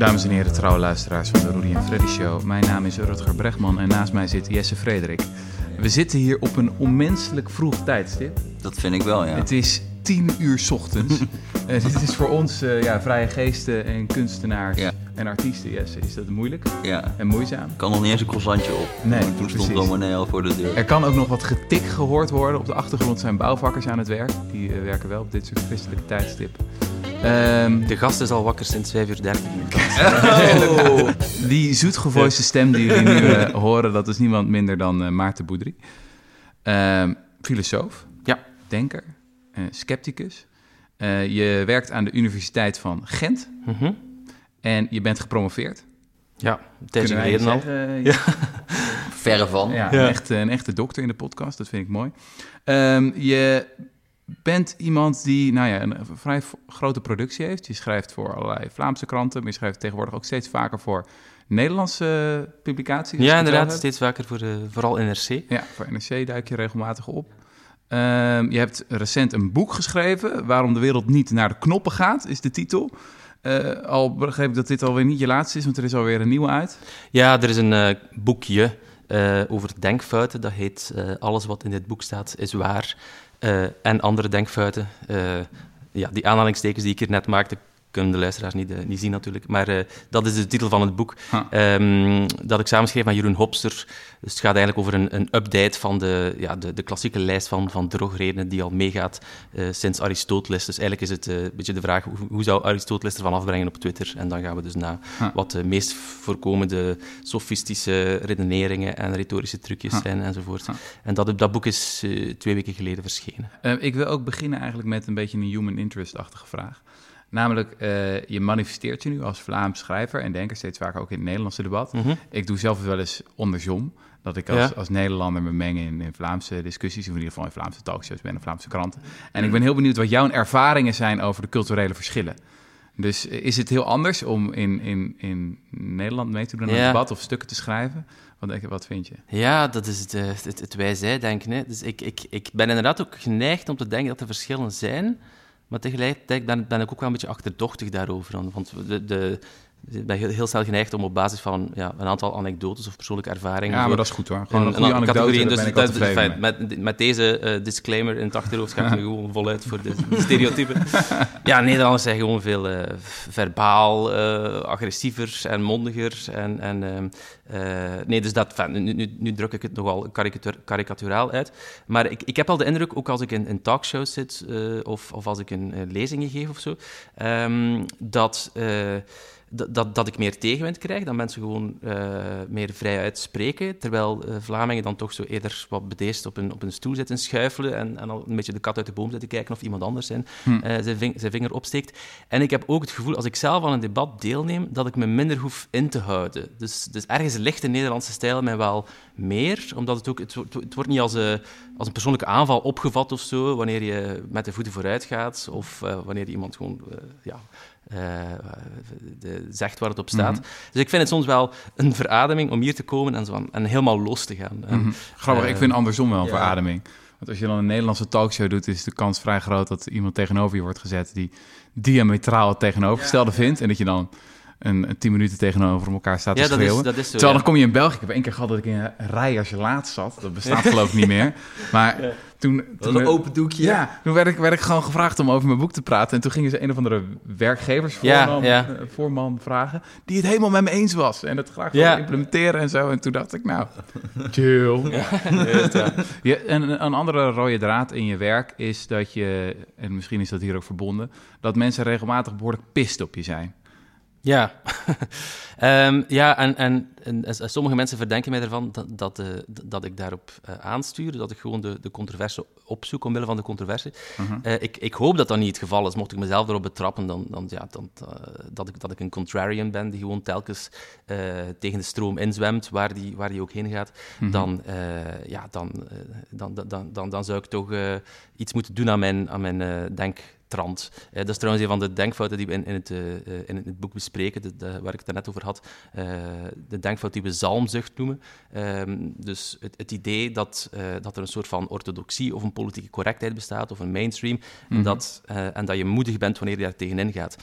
Dames en heren, trouwe luisteraars van de Rudy en Freddy Show. Mijn naam is Rutger Bregman en naast mij zit Jesse Frederik. We zitten hier op een onmenselijk vroeg tijdstip. Dat vind ik wel, ja. Het is tien uur 's ochtends. Eh, dit is voor ons eh, ja, vrije geesten en kunstenaars Ja. en artiesten, Jesse, is dat moeilijk ja. en moeizaam. kan nog niet eens een croissantje op. Nee, toen stond precies. Dominee al voor de deur. Er kan ook nog wat getik gehoord worden. Op de achtergrond zijn bouwvakkers aan het werk. Die eh, werken wel op dit soort christelijke tijdstip. Ehm, De gast is al wakker sinds 5 uur 30. Oh. Die zoetgevoiste stem die jullie nu eh, horen, dat is niemand minder dan eh, Maarten Boudry. Ehm, filosoof, Ja. denker, eh, scepticus. Je werkt aan de Universiteit van Gent Mhm. en je bent gepromoveerd. Ja, wij geleden al. Verre van. Ja, Ja. Een, echte, een echte dokter in de podcast, dat vind ik mooi. Ehm, je bent iemand die nou ja, een vrij grote productie heeft. Je schrijft voor allerlei Vlaamse kranten, maar je schrijft tegenwoordig ook steeds vaker voor Nederlandse publicaties. Ja, inderdaad, steeds vaker voor eh, vooral NRC. Ja, voor NRC duik je regelmatig op. Ehm, je hebt recent een boek geschreven, Waarom de wereld niet naar de knoppen gaat, is de titel. Eh, al begreep ik dat dit alweer niet je laatste is, want er is alweer een nieuwe uit. Ja, er is een eh, boekje eh, over denkfouten. Dat heet Alles wat in dit boek staat is waar. Eh, en andere denkfouten. Eh, ja, die aanhalingstekens die ik hier net maakte, kunnen de luisteraars niet, eh, niet zien natuurlijk. Maar eh, dat is de titel van het boek. Ehm, dat ik samenschreef met Jeroen Hopster. Dus het gaat eigenlijk over een, een update van de, ja, de, de klassieke lijst van, van drogredenen die al meegaat eh, sinds Aristoteles. Dus eigenlijk is het een beetje de vraag, hoe, hoe zou Aristoteles ervan afbrengen op Twitter? En dan gaan we dus naar wat de meest voorkomende sofistische redeneringen en retorische trucjes zijn enzovoort. En dat, dat boek is twee weken geleden verschenen. Ik wil ook beginnen eigenlijk met een beetje een human interest-achtige vraag. Namelijk, eh, je manifesteert je nu als Vlaams schrijver en denker, steeds vaker ook in het Nederlandse debat. Mhm. Ik doe zelf wel eens andersom. Dat ik als, Ja. als Nederlander me meng in, in Vlaamse discussies, of in ieder geval in Vlaamse talkshows ben en Vlaamse kranten. En ik ben heel benieuwd wat jouw ervaringen zijn over de culturele verschillen. Dus eh, is het heel anders om in, in, in Nederland mee te doen aan een Ja. debat of stukken te schrijven? Wat, denk je, wat vind je? Ja, dat is het, eh, het, het wij-zij-denken. Dus ik, ik, ik ben inderdaad ook geneigd om te denken dat er verschillen zijn, maar tegelijkertijd ben, ik ook wel een beetje achterdochtig daarover. Want de, de, ik ben heel, heel snel geneigd om op basis van ja, een aantal anekdotes of persoonlijke ervaringen... Ja, maar dat is goed hoor. Gewoon een, een, goede een anekdote, Dus ik dat- met, met deze eh, disclaimer in het achterhoofd ga ik gewoon voluit voor de, de stereotypen. ja, Nederlanders zijn gewoon veel eh, verbaal eh, agressiever en mondiger. En, en, ehm, eh, nee, dus dat, fijn, nu, nu, nu druk ik het nogal karikaturaal uit. Maar ik, ik heb al de indruk, ook als ik in, in talkshows zit of, of als ik eh, lezingen geef of zo, ehm, dat... dat, dat, ik meer tegenwind krijg, dat mensen gewoon eh, meer vrij uitspreken, terwijl eh, Vlamingen dan toch zo eerder wat bedeesd op een, op stoel zitten schuifelen en, en al een beetje de kat uit de boom zitten kijken of iemand anders zijn, eh, zijn, ving- zijn vinger opsteekt. En ik heb ook het gevoel, als ik zelf aan een debat deelneem, dat ik me minder hoef in te houden. Dus, dus ergens ligt de Nederlandse stijl mij wel meer, omdat het ook, het, wordt- het wordt niet als, een als een persoonlijke aanval opgevat of zo, wanneer je met de voeten vooruit gaat, of wanneer je iemand gewoon, ja eh, de, zegt waar het op staat. Dus ik vind het soms wel een verademing om hier te komen en, zo en helemaal los te gaan. Mhm. Grappig, ik eh, vind andersom wel een ja. verademing. Want als je dan een Nederlandse talkshow doet, is de kans vrij groot dat iemand tegenover je wordt gezet die diametraal het tegenovergestelde vindt. En dat je dan een, een tien minuten tegenover elkaar staat te Ja, dat is, dat is zo. Terwijl ja. dan kom je in België. Ik heb één keer gehad dat ik in een rij als je laatst zat. Dat bestaat geloof ik niet meer. Maar toen... Toen een open doekje. ja, toen werd ik, werd ik gewoon gevraagd om over mijn boek te praten. En toen gingen ze een of andere werkgeversvoorman Ja, ja. eh, voorman vragen... die het helemaal met me eens was. En het graag Ja. wilde implementeren en zo. En toen dacht ik, nou, chill. Ja, en een andere rode draad in je werk is dat je... en misschien is dat hier ook verbonden... dat mensen regelmatig behoorlijk pist op je zijn. Ja, Ehm, ja en, en, en, en sommige mensen verdenken mij ervan dat, dat, eh, dat ik daarop eh, aanstuur, dat ik gewoon de, de controverse opzoek omwille van de controverse. Eh, ik, ik hoop dat dat niet het geval is. Mocht ik mezelf erop betrappen, dan, dan, ja, dan, dat, ik, dat ik een contrarian ben die gewoon telkens tegen de stroom inzwemt, waar die, waar die ook heen gaat, dan, eh, ja, dan, dan, dan, dan, dan, dan zou ik toch iets moeten doen aan mijn, aan mijn eh, denktrand. Eh, dat is trouwens een van de denkfouten die we in, in, het, eh, eh, in het boek bespreken, de, de- waar ik het daarnet over had. De denkfout die we zalmzucht noemen. Ehm, dus het, het idee dat, dat er een soort van orthodoxie of een politieke correctheid bestaat, of een mainstream, en, dat, eh, en dat je moedig bent wanneer je daar tegenin gaat.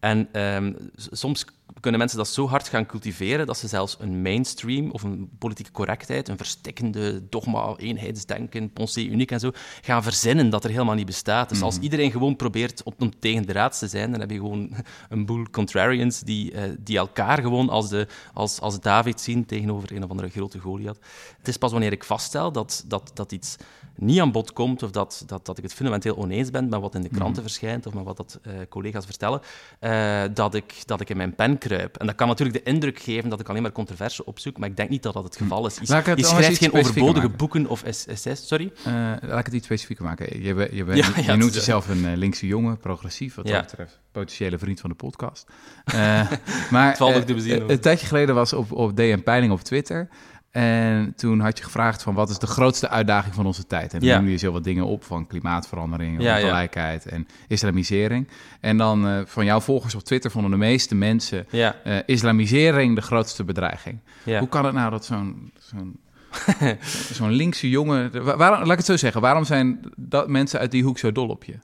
En ehm, soms kunnen mensen dat zo hard gaan cultiveren dat ze zelfs een mainstream of een politieke correctheid, een verstikkende dogma, eenheidsdenken, pensée uniek en zo, gaan verzinnen dat er helemaal niet bestaat. Dus als iedereen gewoon probeert om, tegen de raads te zijn, dan heb je gewoon een boel contrarians die, eh, die elkaar gewoon als, de, als, als David zien tegenover een of andere grote Goliath. Het is pas wanneer ik vaststel dat, dat, dat iets niet aan bod komt of dat, dat, dat ik het fundamenteel oneens ben met wat in de kranten verschijnt of met wat dat, eh, collega's vertellen, eh, dat, ik, dat ik in mijn pen kruip. En dat kan natuurlijk de indruk geven dat ik alleen maar controverse opzoek, maar ik denk niet dat dat het geval is. Je, je schrijft geen overbodige maken. boeken of essays, sorry. Eh, laat ik het iets specifieker maken. Je, bent- je, Ja, je ja, noemt jezelf een linkse jongen, progressief, wat Ja. dat betreft. Potentiële vriend van de podcast. Maar te bezien, een tijdje geleden was op, op DN Peiling op Twitter. En toen had je gevraagd van wat is de grootste uitdaging van onze tijd? En dan Ja. noemde je zo wat dingen op van klimaatverandering, Ja, ja. ongelijkheid en islamisering. En dan eh, van jouw volgers op Twitter vonden de meeste mensen eh, islamisering de grootste bedreiging. Hoe kan het nou dat zo'n zo'n zo'n linkse jongen... wa- Waarom, laat ik het zo zeggen. Waarom zijn dat mensen uit die hoek zo dol op je?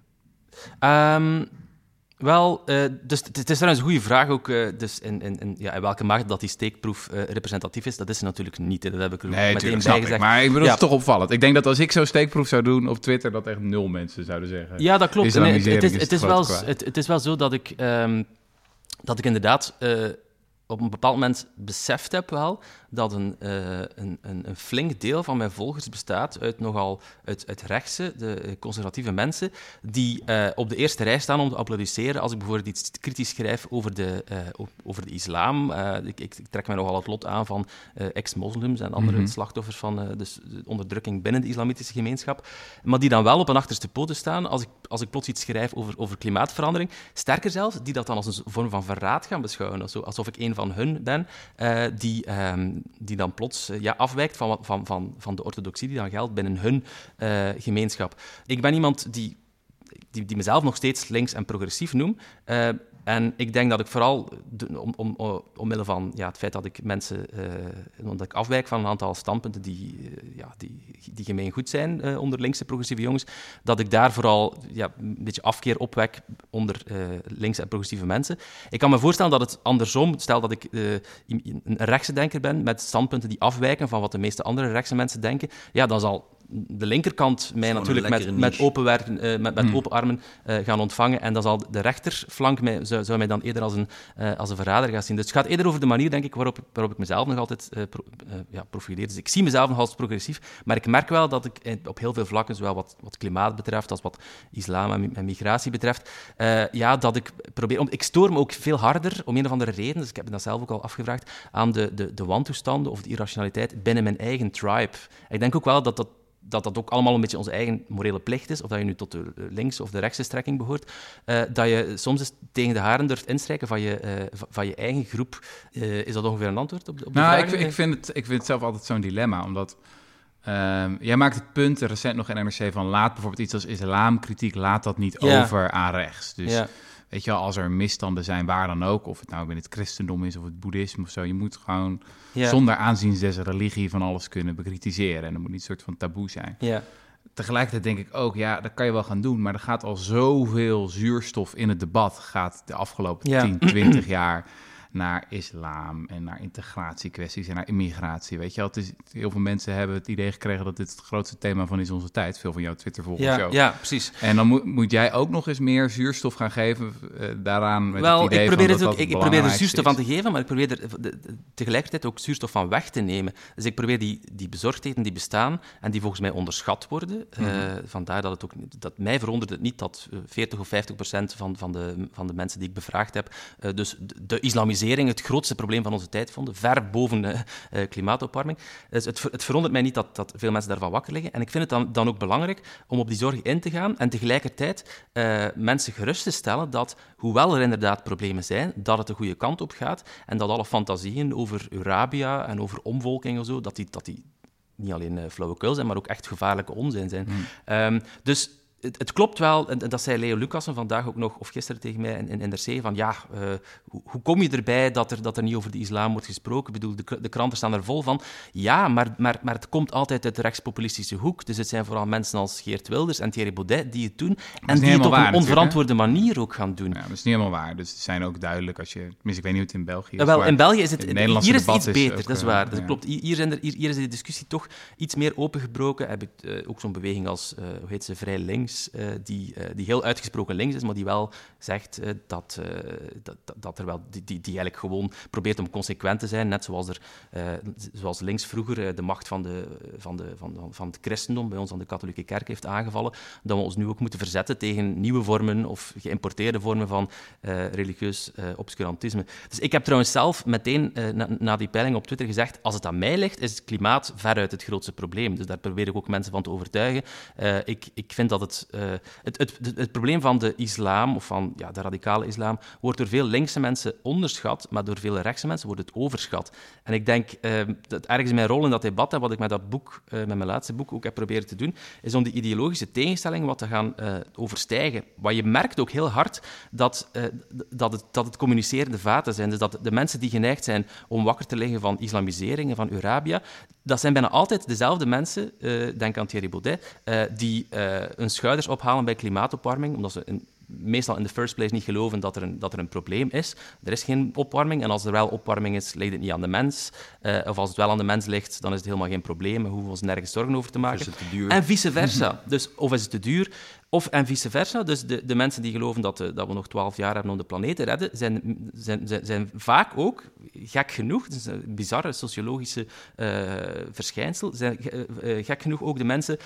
Ehm, wel, eh, dus het is trouwens een goede vraag ook. eh, dus in, in, in, ja, in welke mate dat die steekproef eh, representatief is, dat is natuurlijk niet. hè. Dat heb ik er Nee, meteen bij ik. gezegd. Maar ik bedoel, Ja. het is toch opvallend. Ik denk dat als ik zo'n steekproef zou doen op Twitter... dat echt nul mensen zouden zeggen... Ja, dat klopt. Nee, het, is, is het, het is wel, het, is wel zo dat ik, ehm, dat ik inderdaad op een bepaald moment beseft heb wel dat een, eh, een, een, een flink deel van mijn volgers bestaat uit nogal uit, uit rechtse, de eh, conservatieve mensen, die eh, op de eerste rij staan om te applaudisseren als ik bijvoorbeeld iets kritisch schrijf over de, over de islam. Ik, ik, ik trek mij nogal het lot aan van ex-moslims en andere Mhm. slachtoffers van dus de onderdrukking binnen de islamitische gemeenschap, maar die dan wel op een achterste poten staan als ik, als ik plots iets schrijf over, over klimaatverandering. Sterker zelfs, die dat dan als een vorm van verraad gaan beschouwen, alsof ik een van hun ben, eh, die, ehm, die dan plots eh, ja, afwijkt van, van, van, van de orthodoxie die dan geldt binnen hun eh, gemeenschap. Ik ben iemand die die, die mezelf nog steeds links en progressief noem. En ik denk dat ik vooral, om, om, om, omwille van ja, het feit dat ik mensen, eh, omdat ik afwijk van een aantal standpunten die, eh, ja, die, die gemeen goed zijn eh, onder linkse progressieve jongens, dat ik daar vooral ja, een beetje afkeer opwek onder linkse en progressieve mensen. Ik kan me voorstellen dat het andersom, stel dat ik een rechtse denker ben met standpunten die afwijken van wat de meeste andere rechtse mensen denken, ja, dan zal de linkerkant mij natuurlijk met, met open, werken, eh, met, met Hmm. open armen eh, gaan ontvangen. En dan zal de rechterflank mij, zou, zou mij dan eerder als een, eh, als een verrader gaan zien. Dus het gaat eerder over de manier, denk ik, waarop, waarop ik mezelf nog altijd pro- ja, profileer. Dus ik zie mezelf nog als progressief, maar ik merk wel dat ik op heel veel vlakken, zowel wat, wat klimaat betreft als wat islam en, mi- en migratie betreft, ja, dat ik probeer... Om, ik stoor me ook veel harder, om een of andere reden, dus ik heb me dat zelf ook al afgevraagd, aan de, de, de wantoestanden of de irrationaliteit binnen mijn eigen tribe. Ik denk ook wel dat dat dat dat ook allemaal een beetje onze eigen morele plicht is, of dat je nu tot de links- of de rechtse strekking behoort, eh, dat je soms eens tegen de haren durft instrijken van je, eh, van- je eigen groep. Eh, is dat ongeveer een antwoord op de, op de Nou, vraag? ik, ik, vind het, ik vind het zelf altijd zo'n dilemma, omdat... ehm, jij maakt het punt, recent nog in NRC, van laat bijvoorbeeld iets als islamkritiek, laat dat niet Ja. over aan rechts. Dus ja, weet je wel, als er misstanden zijn, waar dan ook, of het nou binnen het christendom is of het boeddhisme of zo, je moet gewoon ja, zonder aanzien des religie van alles kunnen bekritiseren. En dat moet niet een soort van taboe zijn. ja, Tegelijkertijd denk ik ook, ja, dat kan je wel gaan doen, maar er gaat al zoveel zuurstof in het debat, gaat de afgelopen Ja. 10, 20 jaar naar islam en naar integratiekwesties en naar immigratie. Weet je wel, het is, heel veel mensen hebben het idee gekregen dat dit het grootste thema van is onze tijd. Veel van jouw Twitter-volgers ja, ook. ja, precies. En dan moet, moet jij ook nog eens meer zuurstof gaan geven eh, daaraan. Met Wel, het idee ik probeer, van het ook, dat ik, ik probeer er zuurstof aan is. te geven, maar ik probeer er de- de- tegelijkertijd ook zuurstof van weg te nemen. Dus ik probeer die, die bezorgdheden die bestaan en die volgens mij onderschat worden. eh, Mhm. vandaar dat het ook dat mij verwondert het niet dat eh, 40 of 50 procent van, van, de, van de mensen die ik bevraagd heb, eh, dus de, de het grootste probleem van onze tijd vonden, ver boven eh, eh, klimaatopwarming. Dus het, het verwondert mij niet dat, dat veel mensen daarvan wakker liggen. En ik vind het dan, dan ook belangrijk om op die zorg in te gaan en tegelijkertijd eh, mensen gerust te stellen dat, hoewel er inderdaad problemen zijn, dat het de goede kant op gaat en dat alle fantasieën over Eurabia en over omvolking en zo, dat die, dat die niet alleen eh, flauwekul zijn, maar ook echt gevaarlijke onzin zijn. Ehm, dus het, het klopt wel, en dat zei Leo Lucassen vandaag ook nog, of gisteren tegen mij in, in NRC, van ja, uh, hoe, hoe, kom je erbij dat er, dat er niet over de islam wordt gesproken? Ik bedoel, de, de kranten staan er vol van. Ja, maar, maar, maar het komt altijd uit de rechtspopulistische hoek. Dus het zijn vooral mensen als Geert Wilders en Thierry Baudet die het doen. En die het op een onverantwoorde manier ook gaan doen. Ja, dat is niet helemaal waar. Dus het zijn ook duidelijk als je... Tenminste, ik weet niet hoe het in België is. wel, in België is het... Hier is het iets beter, dat is waar. Dat klopt. Hier, zijn er, hier, hier, is de discussie toch iets meer opengebroken. Heb ik uh, ook zo'n beweging als, uh, hoe heet ze, Vrij Links, uh, die, die heel uitgesproken links is, maar die wel zegt dat, dat, dat, er wel... Die, die, die eigenlijk gewoon probeert om consequent te zijn, net zoals, er, zoals links vroeger de macht van, de, van, de, van, van het christendom bij ons aan de katholieke kerk heeft aangevallen, dat we ons nu ook moeten verzetten tegen nieuwe vormen of geïmporteerde vormen van religieus obscurantisme. Dus ik heb trouwens zelf meteen na, na die peiling op Twitter gezegd, als het aan mij ligt, is het klimaat veruit het grootste probleem. Dus daar probeer ik ook mensen van te overtuigen. Ik, ik vind dat het, uh, het, het, het, probleem van de islam, of van ja, de radicale islam, wordt door veel linkse mensen onderschat, maar door veel rechtse mensen wordt het overschat. En ik denk uh, dat ergens mijn rol in dat debat, en wat ik met dat boek, met mijn laatste boek ook heb proberen te doen, is om die ideologische tegenstellingen wat te gaan overstijgen. Wat je merkt ook heel hard dat, dat, het, dat het communicerende vaten zijn. Dus dat de mensen die geneigd zijn om wakker te liggen van islamisering van Eurabia, dat zijn bijna altijd dezelfde mensen, denk aan Thierry Baudet, die hun schouders ophalen bij klimaatopwarming, omdat ze in, meestal in the first place niet geloven dat er, een, dat er een probleem is. Er is geen opwarming en als er wel opwarming is, ligt het niet aan de mens. of als het wel aan de mens ligt, dan is het helemaal geen probleem. We hoeven ons nergens zorgen over te maken. En vice versa. dus of is het te duur, of en vice versa. Dus de, de mensen die geloven dat, de, dat we nog twaalf jaar hebben om de planeet te redden, zijn, zijn, zijn, vaak ook, gek genoeg, is een bizarre sociologische uh, verschijnsel, zijn uh, gek genoeg ook de mensen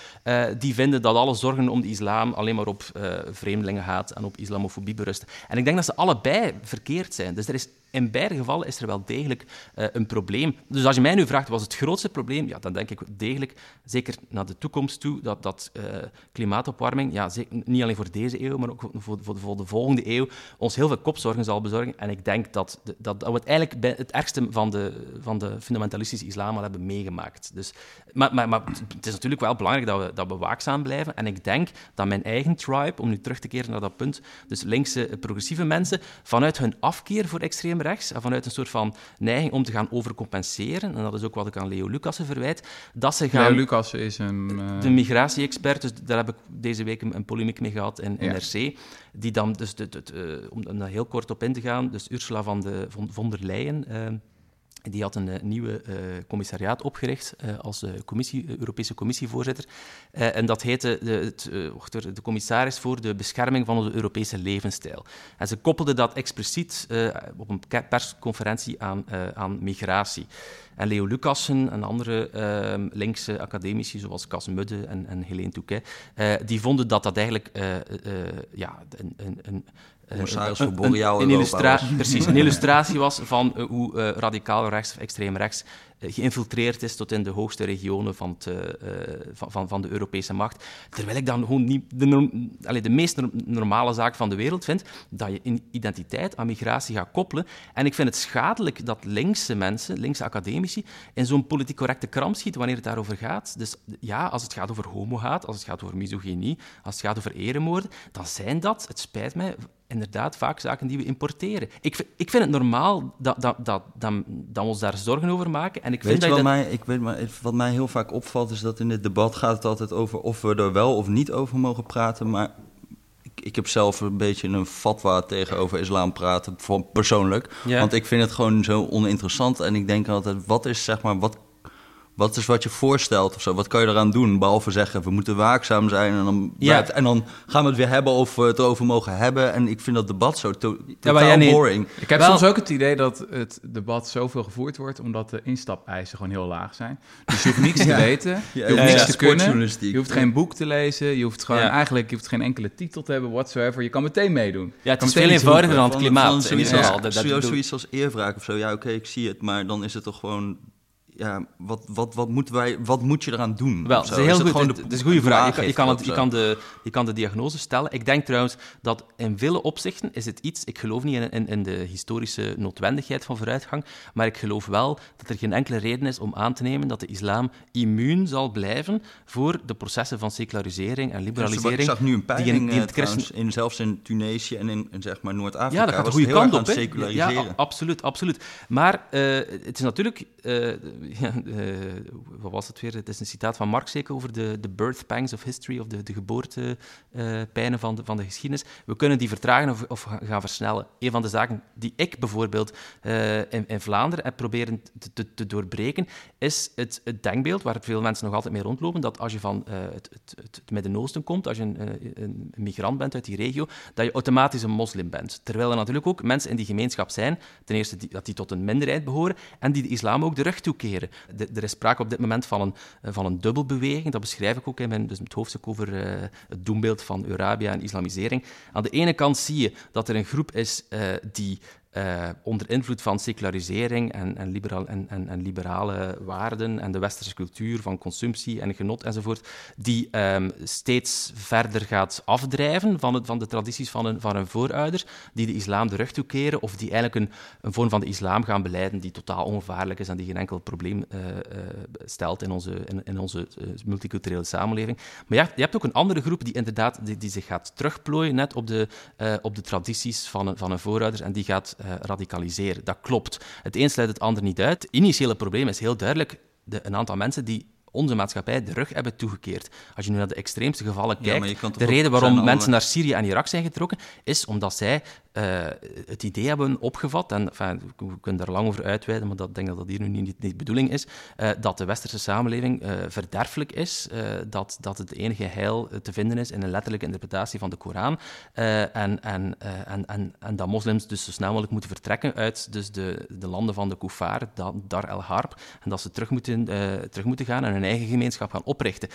die vinden dat alle zorgen om de islam alleen maar op vreemdelingenhaat en op islamofobie berusten. En ik denk dat ze allebei verkeerd zijn. Dus er is in beide gevallen is er wel degelijk uh, een probleem. Dus als je mij nu vraagt, wat is het grootste probleem? Ja, dan denk ik degelijk, zeker naar de toekomst toe, dat, dat uh, klimaatopwarming, ja, niet alleen voor deze eeuw, maar ook voor, voor, voor, de volgende eeuw, ons heel veel kopzorgen zal bezorgen. En ik denk dat, dat, we het eigenlijk bij het ergste van de, van de fundamentalistische islam al hebben meegemaakt. Dus, maar, maar, maar het is natuurlijk wel belangrijk dat we, dat we waakzaam blijven. En ik denk dat mijn eigen tribe, om nu terug te keren naar dat punt, dus linkse progressieve mensen, vanuit hun afkeer voor extreem rechts en vanuit een soort van neiging om te gaan overcompenseren, en dat is ook wat ik aan Leo Lucassen verwijt, dat ze gaan... Leo Lucassen is een... Uh... De migratie-expert, dus daar heb ik deze week een, een polemiek mee gehad in ja. NRC, die dan, dus de, de, de, om daar heel kort op in te gaan, dus Ursula van, de, von, von der Leyen... Uh, die had een uh, nieuwe uh, commissariaat opgericht uh, als commissie, Europese commissievoorzitter. en dat heette de, het, de, commissaris voor de bescherming van onze Europese levensstijl. En ze koppelde dat expliciet op een persconferentie aan, aan migratie. En Leo Lucassen en andere ehm, linkse academici, zoals Cas Mudde en, en Helene Touquet, die vonden dat dat eigenlijk ja, een, een commissaris voor Boreaal een, een, Precies, een illustratie was van uh, hoe uh, radicaal rechts of extreem rechts uh, geïnfiltreerd is tot in de hoogste regionen van, het, van, van, van, de Europese macht. Terwijl ik dan gewoon niet de, norm, de meest normale zaak van de wereld vind, dat je in identiteit aan migratie gaat koppelen. En ik vind het schadelijk dat linkse mensen, linkse academici, in zo'n politiek correcte kram schieten wanneer het daarover gaat. Dus ja, als het gaat over homohaat, als het gaat over misogynie, als het gaat over eremoorden, dan zijn dat, het spijt mij, inderdaad vaak zaken die we importeren. Ik, ik vind het normaal dat, dat, dat, dat, dat we ons daar zorgen over maken. En ik weet vind je wat, dat mij, ik weet, maar wat mij heel vaak opvalt, is dat in dit debat gaat het altijd over of we er wel of niet over mogen praten. Maar ik, ik heb zelf een beetje een fatwa tegenover islam praten, persoonlijk. Ja. Want ik vind het gewoon zo oninteressant. En ik denk altijd, wat is zeg maar, wat wat is wat je voorstelt of zo? Wat kan je eraan doen? Behalve zeggen, we moeten waakzaam zijn. En dan, ja. en dan gaan we het weer hebben of we het erover mogen hebben. En ik vind dat debat zo to totaal ja, boring. Ik heb Wel, soms ook het idee dat het debat zoveel gevoerd wordt... omdat de instapeisen gewoon heel laag zijn. Dus je hoeft niks te weten, je hoeft niks te kunnen. Je hoeft geen boek te lezen. Je hoeft gewoon eigenlijk je hoeft geen enkele titel te hebben, whatsoever. Je kan meteen meedoen. Ja, het is veel eenvoudiger dan het klimaat. Van, zoiets, als, zoiets als eervraag of zo. Ja, oké, okay, ik zie het. Maar dan is het toch gewoon ja, wat, wat, wat, moeten wij, wat moet je eraan doen? Wel, zo? is heel het goed. gewoon Het de- het is een goede vraag. Je kan, je, kan het, je, de, je kan de diagnose stellen. Ik denk trouwens dat in vele opzichten is het iets... Ik geloof niet in, in, in de historische noodwendigheid van vooruitgang, maar ik geloof wel dat er geen enkele reden is om aan te nemen dat de islam immuun zal blijven voor de processen van secularisering en Dus liberalisering. ik zag nu een die in- peiling, die in eh, het christen- trouwens, in, zelfs in Tunesië en in, in zeg maar Noord-Afrika. Ja, dat gaat de goede het kant op. het seculariseren. Ja, absoluut, absoluut. Maar eh, het is natuurlijk... eh, ja, eh, wat was het weer? Het is een citaat van Marx zeker over de, de birth pangs of history, of de, de geboortepijnen van, de, van de geschiedenis. We kunnen die vertragen of, of gaan versnellen. Een van de zaken die ik bijvoorbeeld eh, in, in Vlaanderen heb proberen te, te, doorbreken, is het, het denkbeeld, waar veel mensen nog altijd mee rondlopen, dat als je van eh, het, het, het, Midden-Oosten komt, als je een, een migrant bent uit die regio, dat je automatisch een moslim bent. Terwijl er natuurlijk ook mensen in die gemeenschap zijn, ten eerste die, dat die tot een minderheid behoren, en die de islam ook de rug toekeren. Er is sprake op dit moment van een, eh, van een dubbelbeweging, dat beschrijf ik ook in mijn, dus het hoofdstuk over eh, het doembeeld van Eurabia en islamisering. Aan de ene kant zie je dat er een groep is eh, die eh, onder invloed van secularisering en, en, liberaal, en, en, liberale waarden en de westerse cultuur van consumptie en genot enzovoort, die ehm, steeds verder gaat afdrijven van, het, van de tradities van hun, van hun voorouders, die de islam de rug toekeren of die eigenlijk een, een vorm van de islam gaan beleiden die totaal ongevaarlijk is en die geen enkel probleem eh, eh, stelt in onze, in, onze multiculturele samenleving. Maar ja, je hebt ook een andere groep die inderdaad die, die zich gaat terugplooien net op de, op de tradities van, van hun voorouders en die gaat eh, radicaliseren. Dat klopt. Het een sluit het ander niet uit. Het initiële probleem is heel duidelijk de, een aantal mensen die onze maatschappij de rug hebben toegekeerd. Als je nu naar de extreemste gevallen kijkt, de reden waarom mensen naar Syrië en Irak zijn getrokken, is omdat zij eh, het idee hebben opgevat, en we kunnen daar lang over uitweiden, maar dat, denk dat dat hier nu niet, niet de bedoeling is, eh, dat de westerse samenleving eh, verderfelijk is, dat, dat het enige heil te vinden is in een letterlijke interpretatie van de Koran, en, en, en, en, en dat moslims dus zo snel mogelijk moeten vertrekken uit dus de, de landen van de Kuffar, da- Dar el Harb, en dat ze terug moeten, terug moeten gaan en hun eigen gemeenschap gaan oprichten.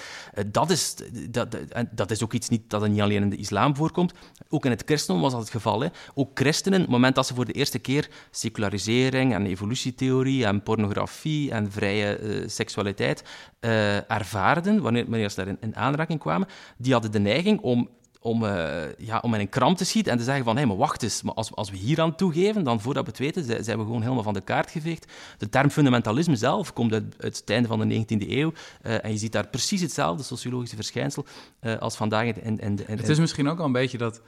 Dat, is, dat, dat is ook iets niet, dat niet alleen in de islam voorkomt, ook in het christendom was dat het geval. Hè. Ook christenen, op het moment dat ze voor de eerste keer secularisering en evolutietheorie en pornografie en vrije eh, seksualiteit eh, ervaarden, wanneer, wanneer ze daar in, in aanraking kwamen, die hadden de neiging om om, eh, ja, om in een kram te schieten en te zeggen van, hé, maar wacht eens, maar als, als we hier aan toegeven, dan voordat we het weten, zijn, we gewoon helemaal van de kaart geveegd. De term fundamentalisme zelf komt uit, uit het einde van de 19e eeuw en je ziet daar precies hetzelfde sociologische verschijnsel als vandaag in, in, in, in- Het is misschien ook al een beetje dat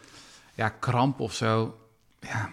ja, kramp of zo. Ja,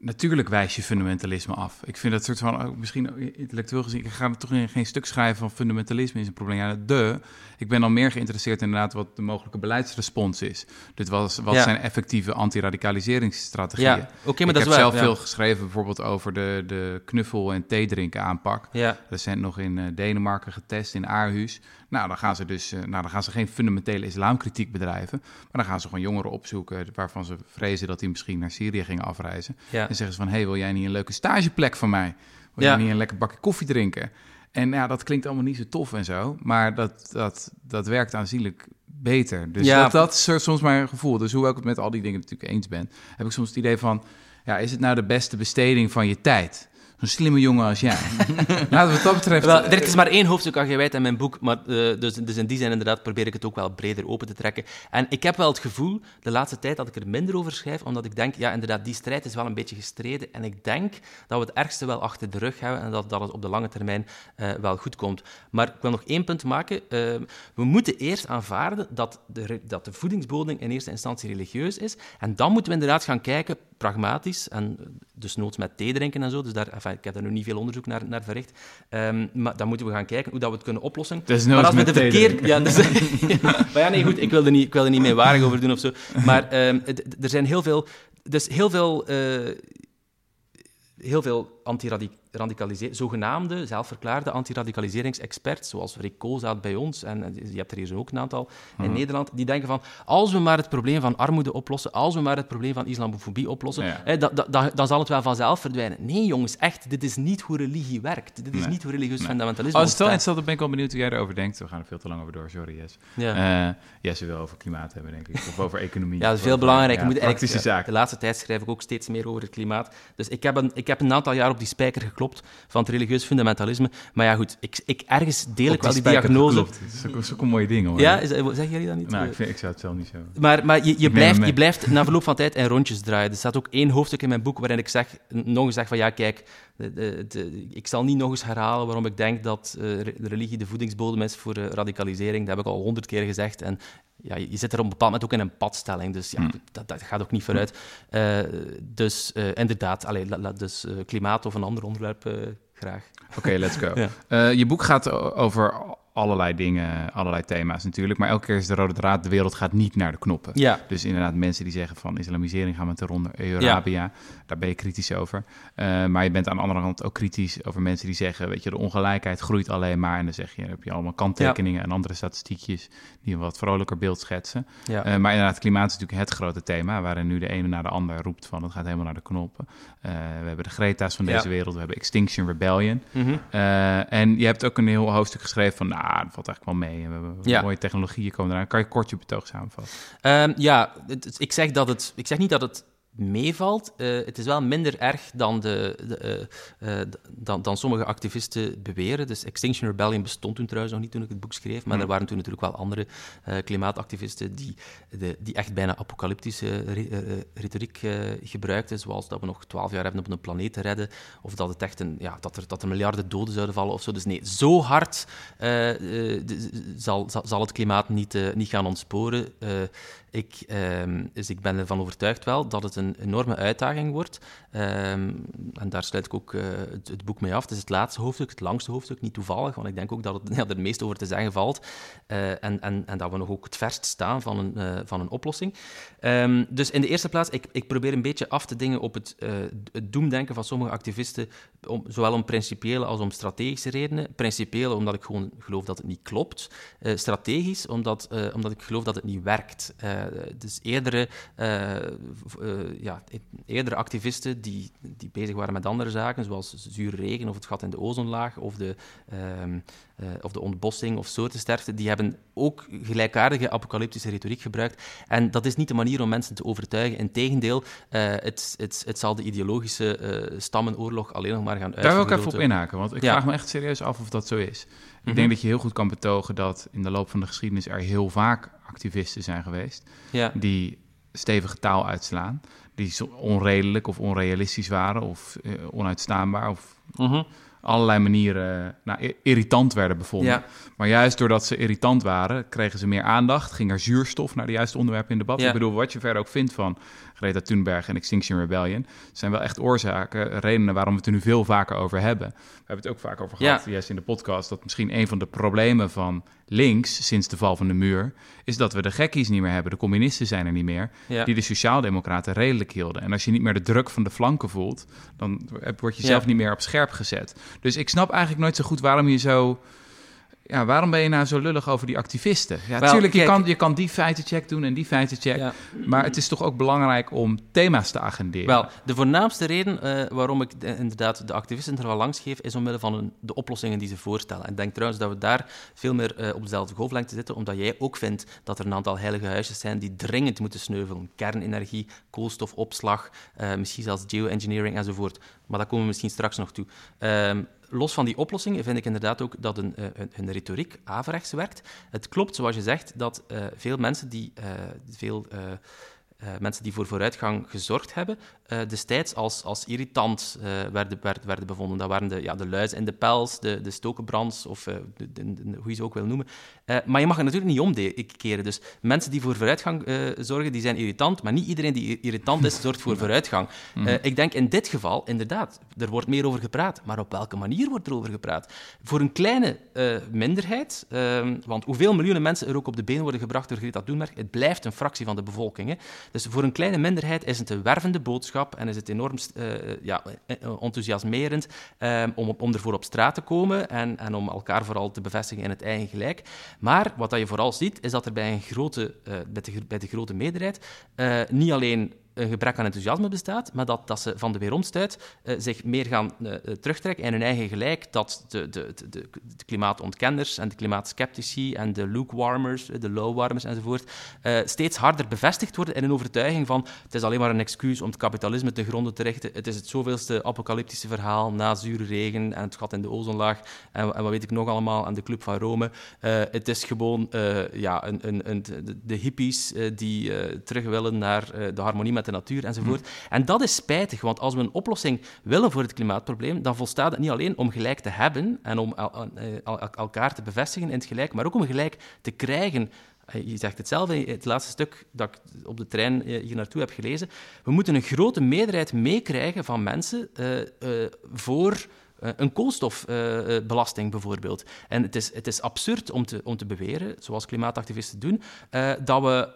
natuurlijk wijs je fundamentalisme af. Ik vind dat soort van, ook misschien ook intellectueel gezien, ik ga toch geen stuk schrijven van fundamentalisme is een probleem. Ja, de. Ik ben dan meer geïnteresseerd inderdaad wat de mogelijke beleidsrespons is. Dit was, wat Ja. zijn effectieve antiradicaliseringsstrategieën. Ja, oké, maar ik dat heb is waar. zelf ja. veel geschreven bijvoorbeeld over de, de knuffel- en theedrinken aanpak. Ja, Recent nog in eh, Denemarken getest, in Aarhus. Nou, dan gaan ze dus eh, nou, dan gaan ze geen fundamentele islamkritiek bedrijven. Maar dan gaan ze gewoon jongeren opzoeken waarvan ze vrezen dat die misschien naar Syrië gingen afreizen. ja. En zeggen ze van, hey, wil jij niet een leuke stageplek van mij? Wil jij niet een lekker bakje koffie drinken? En ja, dat klinkt allemaal niet zo tof en zo. Maar dat, dat, dat werkt aanzienlijk beter. Dus Ja. dat, dat is soms mijn gevoel. Dus hoewel ik het met al die dingen natuurlijk eens ben... heb ik soms het idee van... ja, is het nou de beste besteding van je tijd? Zo'n slimme jongen als jij. Laten we wat dat betreft... Wel, er is maar één hoofdstuk aan gewijd in mijn boek, maar, eh, dus, dus in die zin inderdaad probeer ik het ook wel breder open te trekken. En ik heb wel het gevoel, de laatste tijd, dat ik er minder over schrijf, omdat ik denk, ja, inderdaad, die strijd is wel een beetje gestreden. En ik denk dat we het ergste wel achter de rug hebben en dat, dat het op de lange termijn eh, wel goed komt. Maar ik wil nog één punt maken. Eh, we moeten eerst aanvaarden dat de, dat de voedingsbodem in eerste instantie religieus is. En dan moeten we inderdaad gaan kijken, pragmatisch, en dus noods met thee drinken en zo. Dus daar, enfin, ik heb daar nu niet veel onderzoek naar, naar verricht. Ehm, maar dan moeten we gaan kijken hoe dat we het kunnen oplossen. Maar als we met de verkeer... Ja, dus, ja, maar ja, nee, goed, ik wil er niet, ik wil er niet meewarig over doen of zo. Maar ehm, het- er zijn heel veel... Dus heel veel... eh, heel veel antiradicalisering, zogenaamde, zelfverklaarde antiradicaliseringsexperts, zoals Rick Koolzaad bij ons, en je hebt er hier zo ook een aantal in Nederland, die denken van, als we maar het probleem van armoede oplossen, als we maar het probleem van islamofobie oplossen, Ja. hè, da- da- da- dan zal het wel vanzelf verdwijnen. Nee, jongens, echt, dit is niet hoe religie werkt. Dit is Nee. niet hoe religieus Nee. fundamentalisme Oh, het is wel ontstaat. interessant, dan ben ik wel benieuwd hoe jij erover denkt. We gaan er veel te lang over door, sorry Jess. Ja. Eh, Jess wil over klimaat hebben, denk ik. Of over economie. Ja, dat is veel belangrijker. ja, praktische ja, zaken. De laatste tijd schrijf ik ook steeds meer over het klimaat. Dus ik heb een, ik heb een aantal jaar op die spijker geklopt geklopt van het religieus fundamentalisme. Maar ja, goed, ik, ik, ergens deel ik wel die diagnose. geklopt. Dat is ook, een mooie ding hoor. Ja, is, eh, zeggen jullie dat niet? Nou, Eh, ik, vind, ik zou het zelf niet zo... maar, maar je, je, blijft, je blijft na verloop van tijd in rondjes draaien. Er staat ook één hoofdstuk in mijn boek waarin ik zeg, nog eens zeg van ja, kijk, de, de, de- ik zal niet nog eens herhalen waarom ik denk dat eh, religie de voedingsbodem is voor eh, radicalisering. Dat heb ik al honderd keer gezegd. En ja, je zit er op een bepaald moment ook in een padstelling, dus ja, Hmm. dat, dat gaat ook niet vooruit. Eh, dus eh, inderdaad, allee, la- la- dus eh, klimaat of een ander onderwerp graag. Oké, let's go. Ja. Je boek gaat over allerlei dingen, allerlei thema's natuurlijk. Maar elke keer is de rode draad, de wereld gaat niet naar de knoppen. Ja, Dus inderdaad, mensen die zeggen van islamisering gaan we ten ronde Arabia, daar ben je kritisch over. Eh, maar je bent aan de andere kant ook kritisch over mensen die zeggen, weet je, de ongelijkheid groeit alleen maar. En dan zeg je, dan heb je allemaal kanttekeningen en andere statistiekjes die een wat vrolijker beeld schetsen. ja. Eh, maar inderdaad, klimaat is natuurlijk het grote thema, waarin nu de ene naar de ander roept van het gaat helemaal naar de knoppen. Eh, we hebben de Greta's van deze wereld, we hebben Extinction Rebellion. Eh, en je hebt ook een heel hoofdstuk geschreven van, nou, dat valt eigenlijk wel mee. En we hebben Ja. mooie technologieën komen eraan. Kan je kort je betoog samenvatten? Ehm, ja, het- het- ik zeg, dat het, ik zeg niet dat het meevalt. Eh, het is wel minder erg dan, de, de, eh, eh, dan, dan sommige activisten beweren. Dus Extinction Rebellion bestond toen trouwens nog niet toen ik het boek schreef, maar Hmm. er waren toen natuurlijk wel andere klimaatactivisten die, de, die echt bijna apocalyptische re- retoriek gebruikten, zoals dat we nog twaalf jaar hebben om een planeet te redden, of dat, het echt een, ja, dat, er, dat er miljarden doden zouden vallen of zo. Dus nee, zo hard zal, zal, zal het klimaat niet, niet gaan ontsporen. Ik, ehm, dus ik ben ervan overtuigd wel dat het een enorme uitdaging wordt. Ehm, en daar sluit ik ook eh, het, boek mee af. Het is het laatste hoofdstuk, het langste hoofdstuk, niet toevallig, want ik denk ook dat het, ja, er het meest over te zeggen valt. Eh, en, en, en dat we nog ook het verst staan van een, eh, van een oplossing. Ehm, dus in de eerste plaats, ik, ik probeer een beetje af te dingen op het, het doemdenken van sommige activisten, om, zowel om principiële als om strategische redenen. Principiële omdat ik gewoon geloof dat het niet klopt. Strategisch omdat, omdat ik geloof dat het niet werkt. Dus eerdere, ja, eerdere activisten die, die bezig waren met andere zaken, zoals zure regen of het gat in de ozonlaag of de, eh, of de ontbossing of soortensterfte, die hebben ook gelijkaardige apocalyptische retoriek gebruikt. En dat is niet de manier om mensen te overtuigen. Integendeel, eh het, het, het zal de ideologische eh, stammenoorlog alleen nog maar gaan Daar wil ik even op inhaken, want ik Ja. vraag me echt serieus af of dat zo is. Ik Mhm. denk dat je heel goed kan betogen dat in de loop van de geschiedenis er heel vaak activisten zijn geweest Ja. die stevige taal uitslaan, die onredelijk of onrealistisch waren of eh, onuitstaanbaar of Mhm. allerlei manieren nou, i- irritant werden bevonden. Ja. Maar juist doordat ze irritant waren, kregen ze meer aandacht, ging er zuurstof naar de juiste onderwerpen in debat. Ja. Ik bedoel, wat je verder ook vindt van Greta Thunberg en Extinction Rebellion, zijn wel echt oorzaken, redenen waarom we het er nu veel vaker over hebben. We hebben het ook vaak over gehad, Ja. juist in de podcast, dat misschien een van de problemen van links sinds de val van de muur, is dat we de gekkies niet meer hebben, de communisten zijn er niet meer, Ja. die de sociaaldemocraten redelijk hielden. En als je niet meer de druk van de flanken voelt, dan word je Ja. zelf niet meer op scherp gezet. Dus ik snap eigenlijk nooit zo goed waarom je zo... Ja, waarom ben je nou zo lullig over die activisten? Ja, Wel, natuurlijk, je kan, je kan die feitencheck doen en die feitencheck. Ja. Maar het is toch ook belangrijk om thema's te agenderen. Wel, de voornaamste reden eh, waarom ik de- inderdaad de activisten er wel langs geef, is omwille van een- de oplossingen die ze voorstellen. En ik denk trouwens dat we daar veel meer eh, op dezelfde golflengte zitten, omdat jij ook vindt dat er een aantal heilige huisjes zijn die dringend moeten sneuvelen. Kernenergie, koolstofopslag, eh, misschien zelfs geoengineering enzovoort. Maar daar komen we misschien straks nog toe. Ehm, los van die oplossingen vind ik inderdaad ook dat een, eh, een, een retoriek averechts werkt. Het klopt, zoals je zegt, dat eh, veel mensen die eh, veel... mensen die voor vooruitgang gezorgd hebben, destijds als, als irritant eh, werden, werden, werden bevonden. Dat waren de, ja, de luizen in de pels, de, de stokenbrands, of eh, de, de- hoe je ze ook wil noemen. Eh, maar je mag het natuurlijk niet omkeren. Dus mensen die voor vooruitgang eh, zorgen, die zijn irritant, maar niet iedereen die irritant is, zorgt voor vooruitgang. Eh, ik denk in dit geval, inderdaad, er wordt meer over gepraat, maar op welke manier wordt er over gepraat? Voor een kleine eh, minderheid, ehm, want hoeveel miljoenen mensen er ook op de been worden gebracht door Greta Thunberg, het blijft een fractie van de bevolking. Hè? Dus voor een kleine minderheid is het een wervende boodschap en is het enorm eh, ja, eh, enthousiasmerend ehm, om, om ervoor op straat te komen en, en om elkaar vooral te bevestigen in het eigen gelijk. Maar wat dat je vooral ziet, is dat er bij, een grote, eh, bij, de, grote meerderheid eh, niet alleen een gebrek aan enthousiasme bestaat, maar dat, dat ze van de weeromstuit uh, zich meer gaan uh, terugtrekken en hun eigen gelijk, dat de, de, de, de, klimaatontkenners en de klimaatskeptici en de lukewarmers, de lowwarmers enzovoort, steeds harder bevestigd worden in een overtuiging van het is alleen maar een excuus om het kapitalisme te gronden te richten, het is het zoveelste apocalyptische verhaal na zure regen en het gat in de ozonlaag en, wat weet ik nog allemaal aan de Club van Rome. het is gewoon ja, een, een, een, de hippies die terug willen naar de harmonie met natuur enzovoort. En dat is spijtig, want als we een oplossing willen voor het klimaatprobleem, dan volstaat het niet alleen om gelijk te hebben en om elkaar te bevestigen in het gelijk, maar ook om gelijk te krijgen. Eh, je zegt het zelf in het laatste stuk dat ik op de trein eh, hier naartoe heb gelezen. We moeten een grote meerderheid meekrijgen van mensen uh, voor een koolstofbelasting bijvoorbeeld. En het is, het is absurd om te, om te beweren, zoals klimaatactivisten doen, dat we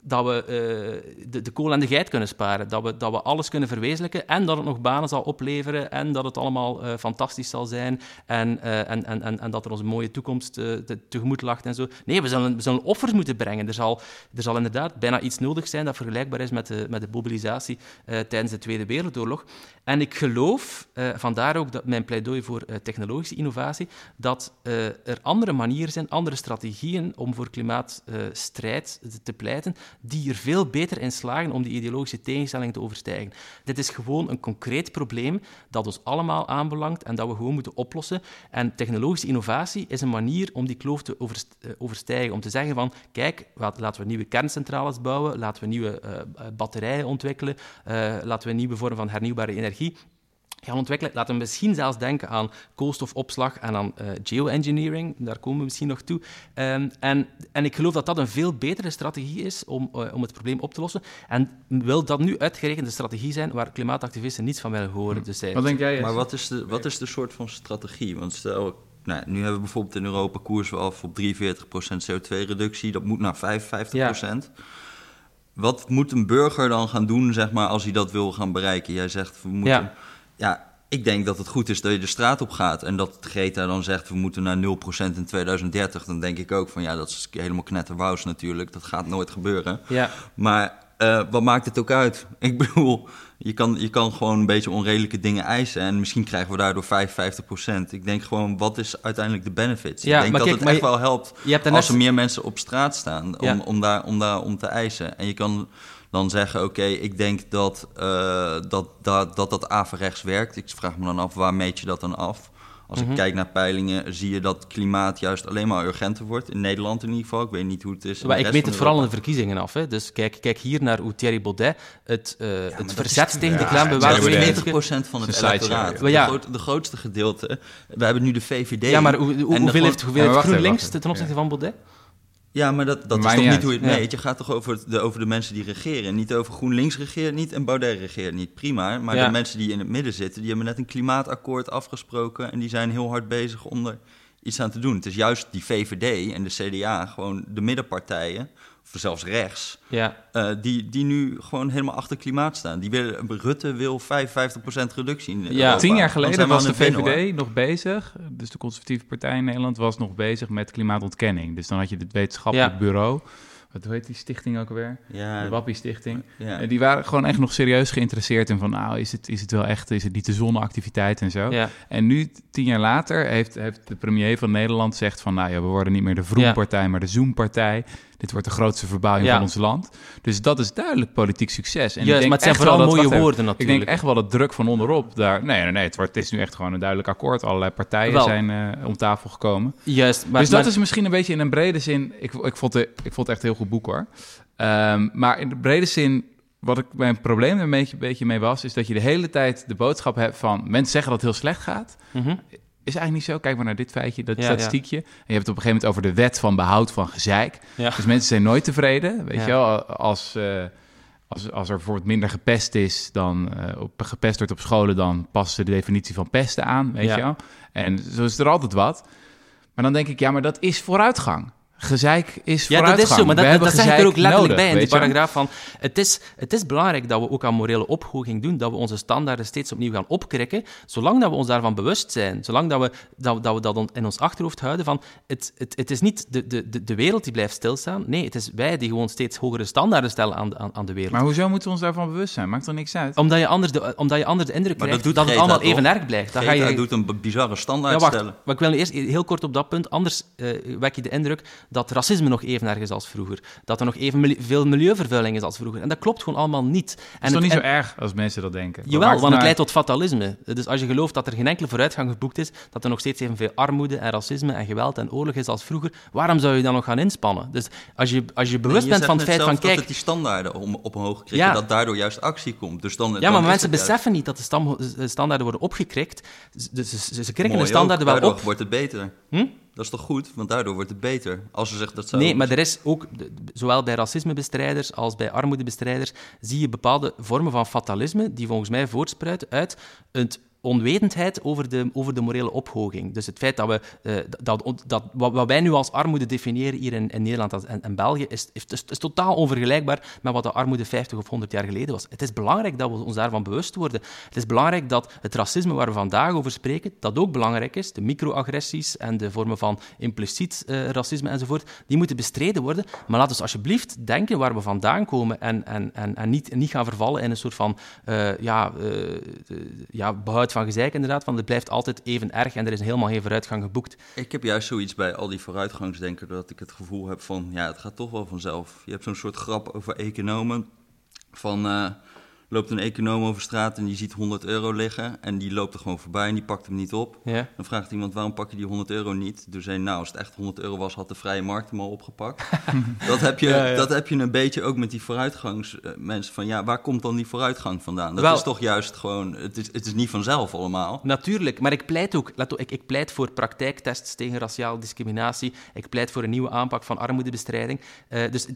dat we uh, de, de, kool en de geit kunnen sparen. Dat we, dat we alles kunnen verwezenlijken en dat het nog banen zal opleveren en dat het allemaal uh, fantastisch zal zijn en, uh, en, en, en, en, dat er onze mooie toekomst te, tegemoet lacht en zo. Nee, we zullen, we zullen offers moeten brengen. Er zal, er zal inderdaad bijna iets nodig zijn dat vergelijkbaar is met de, met de mobilisatie tijdens de Tweede Wereldoorlog. En ik geloof, vandaar ook dat mijn pleidooi voor technologische innovatie, dat er andere manieren zijn, andere strategieën om voor klimaatstrijd te pleiten die er veel beter in slagen om die ideologische tegenstelling te overstijgen. Dit is gewoon een concreet probleem dat ons allemaal aanbelangt en dat we gewoon moeten oplossen. En technologische innovatie is een manier om die kloof te eh, overstijgen. Om te zeggen van, kijk, laten we nieuwe kerncentrales bouwen, laten we nieuwe uh, batterijen ontwikkelen, laten we nieuwe vorm van hernieuwbare energie gaan ontwikkelen. Laten we misschien zelfs denken aan koolstofopslag en aan uh, geoengineering. Daar komen we misschien nog toe. Um, en, en ik geloof dat dat een veel betere strategie is om, uh, om het probleem op te lossen. En wil dat nu uitgerekend de strategie zijn waar klimaatactivisten niets van willen horen. Dus wat denk jij? Maar wat is, de, wat is de soort van strategie? Want stel, nou, nu hebben we bijvoorbeeld in Europa koersen af op 43% CO2-reductie. Dat moet naar 55%. Ja. Wat moet een burger dan gaan doen, zeg maar, als hij dat wil gaan bereiken? Jij zegt, we moeten... Ja ja, ik denk dat het goed is dat je de straat op gaat. En dat Greta dan zegt, we moeten naar 0% in 2030. Dan denk ik ook van, ja, dat is helemaal knetterwous natuurlijk. Dat gaat nooit gebeuren. Ja. Maar uh, wat maakt het ook uit? Ik bedoel, je kan, je kan gewoon een beetje onredelijke dingen eisen. En misschien krijgen we daardoor 55%. Ik denk gewoon, wat is uiteindelijk de benefits? Ja, ik denk dat het echt wel helpt als er meer mensen op straat staan om, om, daar, om daar om te eisen. En je kan dan zeggen: Oké, ik denk dat, uh, dat, dat, dat dat averechts werkt. Ik vraag me dan af, waar meet je dat dan af? Als ik mhm. kijk naar peilingen, zie je dat klimaat juist alleen maar urgenter wordt. In Nederland in ieder geval. Ik weet niet hoe het is. Maar ik meet het vooral in de verkiezingen af. Hè. Dus kijk, kijk hier naar hoe Thierry Baudet het, uh, het verzet tegen de klimaatbeweging... 90% van het electoraat. De, ja. de, grootste gedeelte. We hebben nu de VVD. Ja, maar hoe, hoeveel heeft, hoeveel heeft GroenLinks ten opzichte van Baudet? Ja, maar dat, dat is toch niet hoe je het meet? Je gaat toch over de, over de mensen die regeren. Niet over GroenLinks regeert niet en Baudet regeert niet. Prima, maar de mensen die in het midden zitten... die hebben net een klimaatakkoord afgesproken... en die zijn heel hard bezig om er iets aan te doen. Het is juist die VVD en de CDA, gewoon de middenpartijen zelfs rechts, ja. Uh, die, die nu gewoon helemaal achter klimaat staan. Die willen, Rutte wil 55% reductie in Ja, tien jaar geleden was de VVD nog bezig, dus de conservatieve partij in Nederland was nog bezig met klimaatontkenning. Dus dan had je het wetenschappelijk bureau wat heet die stichting ook weer? Ja. De Wappie Stichting. Ja. die waren gewoon echt nog serieus geïnteresseerd in van, nou, is het, is het wel echt, is het niet de zonneactiviteit en zo. Ja. En nu, tien jaar later, heeft, heeft de premier van Nederland zegt van, nou ja, we worden niet meer de Vroompartij, maar de Zoompartij. Dit wordt de grootste verbouwing van ons land. Dus dat is duidelijk politiek succes. En Juist, maar het zijn vooral mooie woorden natuurlijk. Ik denk echt wel dat druk van onderop daar... Nee, nee, nee het, wordt, het is nu echt gewoon een duidelijk akkoord. Allerlei partijen zijn uh, om tafel gekomen. Juist. Maar, dus dat is misschien een beetje in een brede zin... Ik, ik, vond, het, ik vond het echt een heel goed boek, hoor. Um, maar in de brede zin wat ik mijn probleem er een beetje, beetje, mee was, is dat je de hele tijd de boodschap hebt van mensen zeggen dat het heel slecht gaat. Mm -hmm is eigenlijk niet zo. Kijk maar naar dit feitje, dat statistiekje. En je hebt het op een gegeven moment over de wet van behoud van gezeik. Dus mensen zijn nooit tevreden. Weet je wel, als, uh, als, als er bijvoorbeeld minder gepest is, dan uh, op, gepest wordt op scholen, dan passen ze de definitie van pesten aan. Weet je wel. En zo is er altijd wat. Maar dan denk ik, ja, maar dat is vooruitgang. Gezeik is Ja, dat vooruitgang. is zo, maar dat, hebben dat zeg ik er ook letterlijk nodig, bij in die paragraaf van... Het is, het is belangrijk dat we ook aan morele ophoging doen, dat we onze standaarden steeds opnieuw gaan opkrikken, zolang dat we ons daarvan bewust zijn, zolang dat we dat, dat, we dat in ons achterhoofd houden van... Het, het, het is niet de, de, de- de wereld die blijft stilstaan, nee, het is wij die gewoon steeds hogere standaarden stellen aan, de- aan, aan de wereld. Maar hoezo moeten we ons daarvan bewust zijn? Maakt er niks uit? Omdat je, anders de, omdat je anders de indruk Maar krijgt dat dat, het allemaal even erg blijft. Dan ga je, doet een bizarre standaard ja, wacht. stellen. Maar ik wil nu eerst heel kort op dat punt. Anders eh, wek je de indruk dat racisme nog even erg is als vroeger. Dat er nog even mili- veel milieuvervuiling is als vroeger. En dat klopt gewoon allemaal niet. Het En is toch niet zo en- erg als mensen dat denken? Jawel, want het leidt tot fatalisme. Dus als je gelooft dat er geen enkele vooruitgang geboekt is, dat er nog steeds evenveel armoede en racisme en geweld en oorlog is als vroeger, waarom zou je dan nog gaan inspannen? Dus als je, als je bewust Je bent van het feit van, dat kijk, het die standaarden om, op omhoog krikken, Ja. dat daardoor juist actie komt. Dus dan, ja, dan maar mensen juist beseffen niet dat de stam- standaarden worden opgekrikt. Dus ze, ze, ze krikken mooi de standaarden ook. wel Daardoor op. wordt het beter. Hm? Dat is toch goed? Want daardoor wordt het beter. Als ze zegt dat zo. Nee, maar er is ook, zowel bij racismebestrijders als bij armoedebestrijders, zie je bepaalde vormen van fatalisme die volgens mij voortspruiten uit het onwetendheid over de, over de morele ophoging. Dus het feit dat we, eh, dat, dat, wat, wij nu als armoede definiëren hier in, in Nederland en, en België, is, is, totaal onvergelijkbaar met wat de armoede 50 of 100 jaar geleden was. Het is belangrijk dat we ons daarvan bewust worden. Het is belangrijk dat het racisme waar we vandaag over spreken, dat ook belangrijk is, de microagressies en de vormen van impliciet eh, racisme enzovoort, die moeten bestreden worden. Maar laten we alsjeblieft denken waar we vandaan komen en, en, en, en niet, niet gaan vervallen in een soort van eh, ja, ja, van gezeik, inderdaad, van het blijft altijd even erg en er is helemaal geen vooruitgang geboekt. Ik heb juist zoiets bij al die vooruitgangsdenken dat ik het gevoel heb van, ja, het gaat toch wel vanzelf. Je hebt zo'n soort grap over economen van, eh, loopt een econoom over straat en die ziet 100 euro liggen en die loopt er gewoon voorbij en die pakt hem niet op. Ja. Dan vraagt iemand, waarom pak je die 100 euro niet? Toen zei nou, als het echt 100 euro was, had de vrije markt hem al opgepakt. dat, heb je, Ja, ja. dat heb je een beetje ook met die vooruitgangsmensen van, ja, waar komt dan die vooruitgang vandaan? Dat Wel- is toch juist gewoon, het is, het is niet vanzelf allemaal. Natuurlijk, maar ik pleit ook, let op, ik, ik pleit voor praktijktests tegen raciale discriminatie. Ik pleit voor een nieuwe aanpak van armoedebestrijding. Eh, dus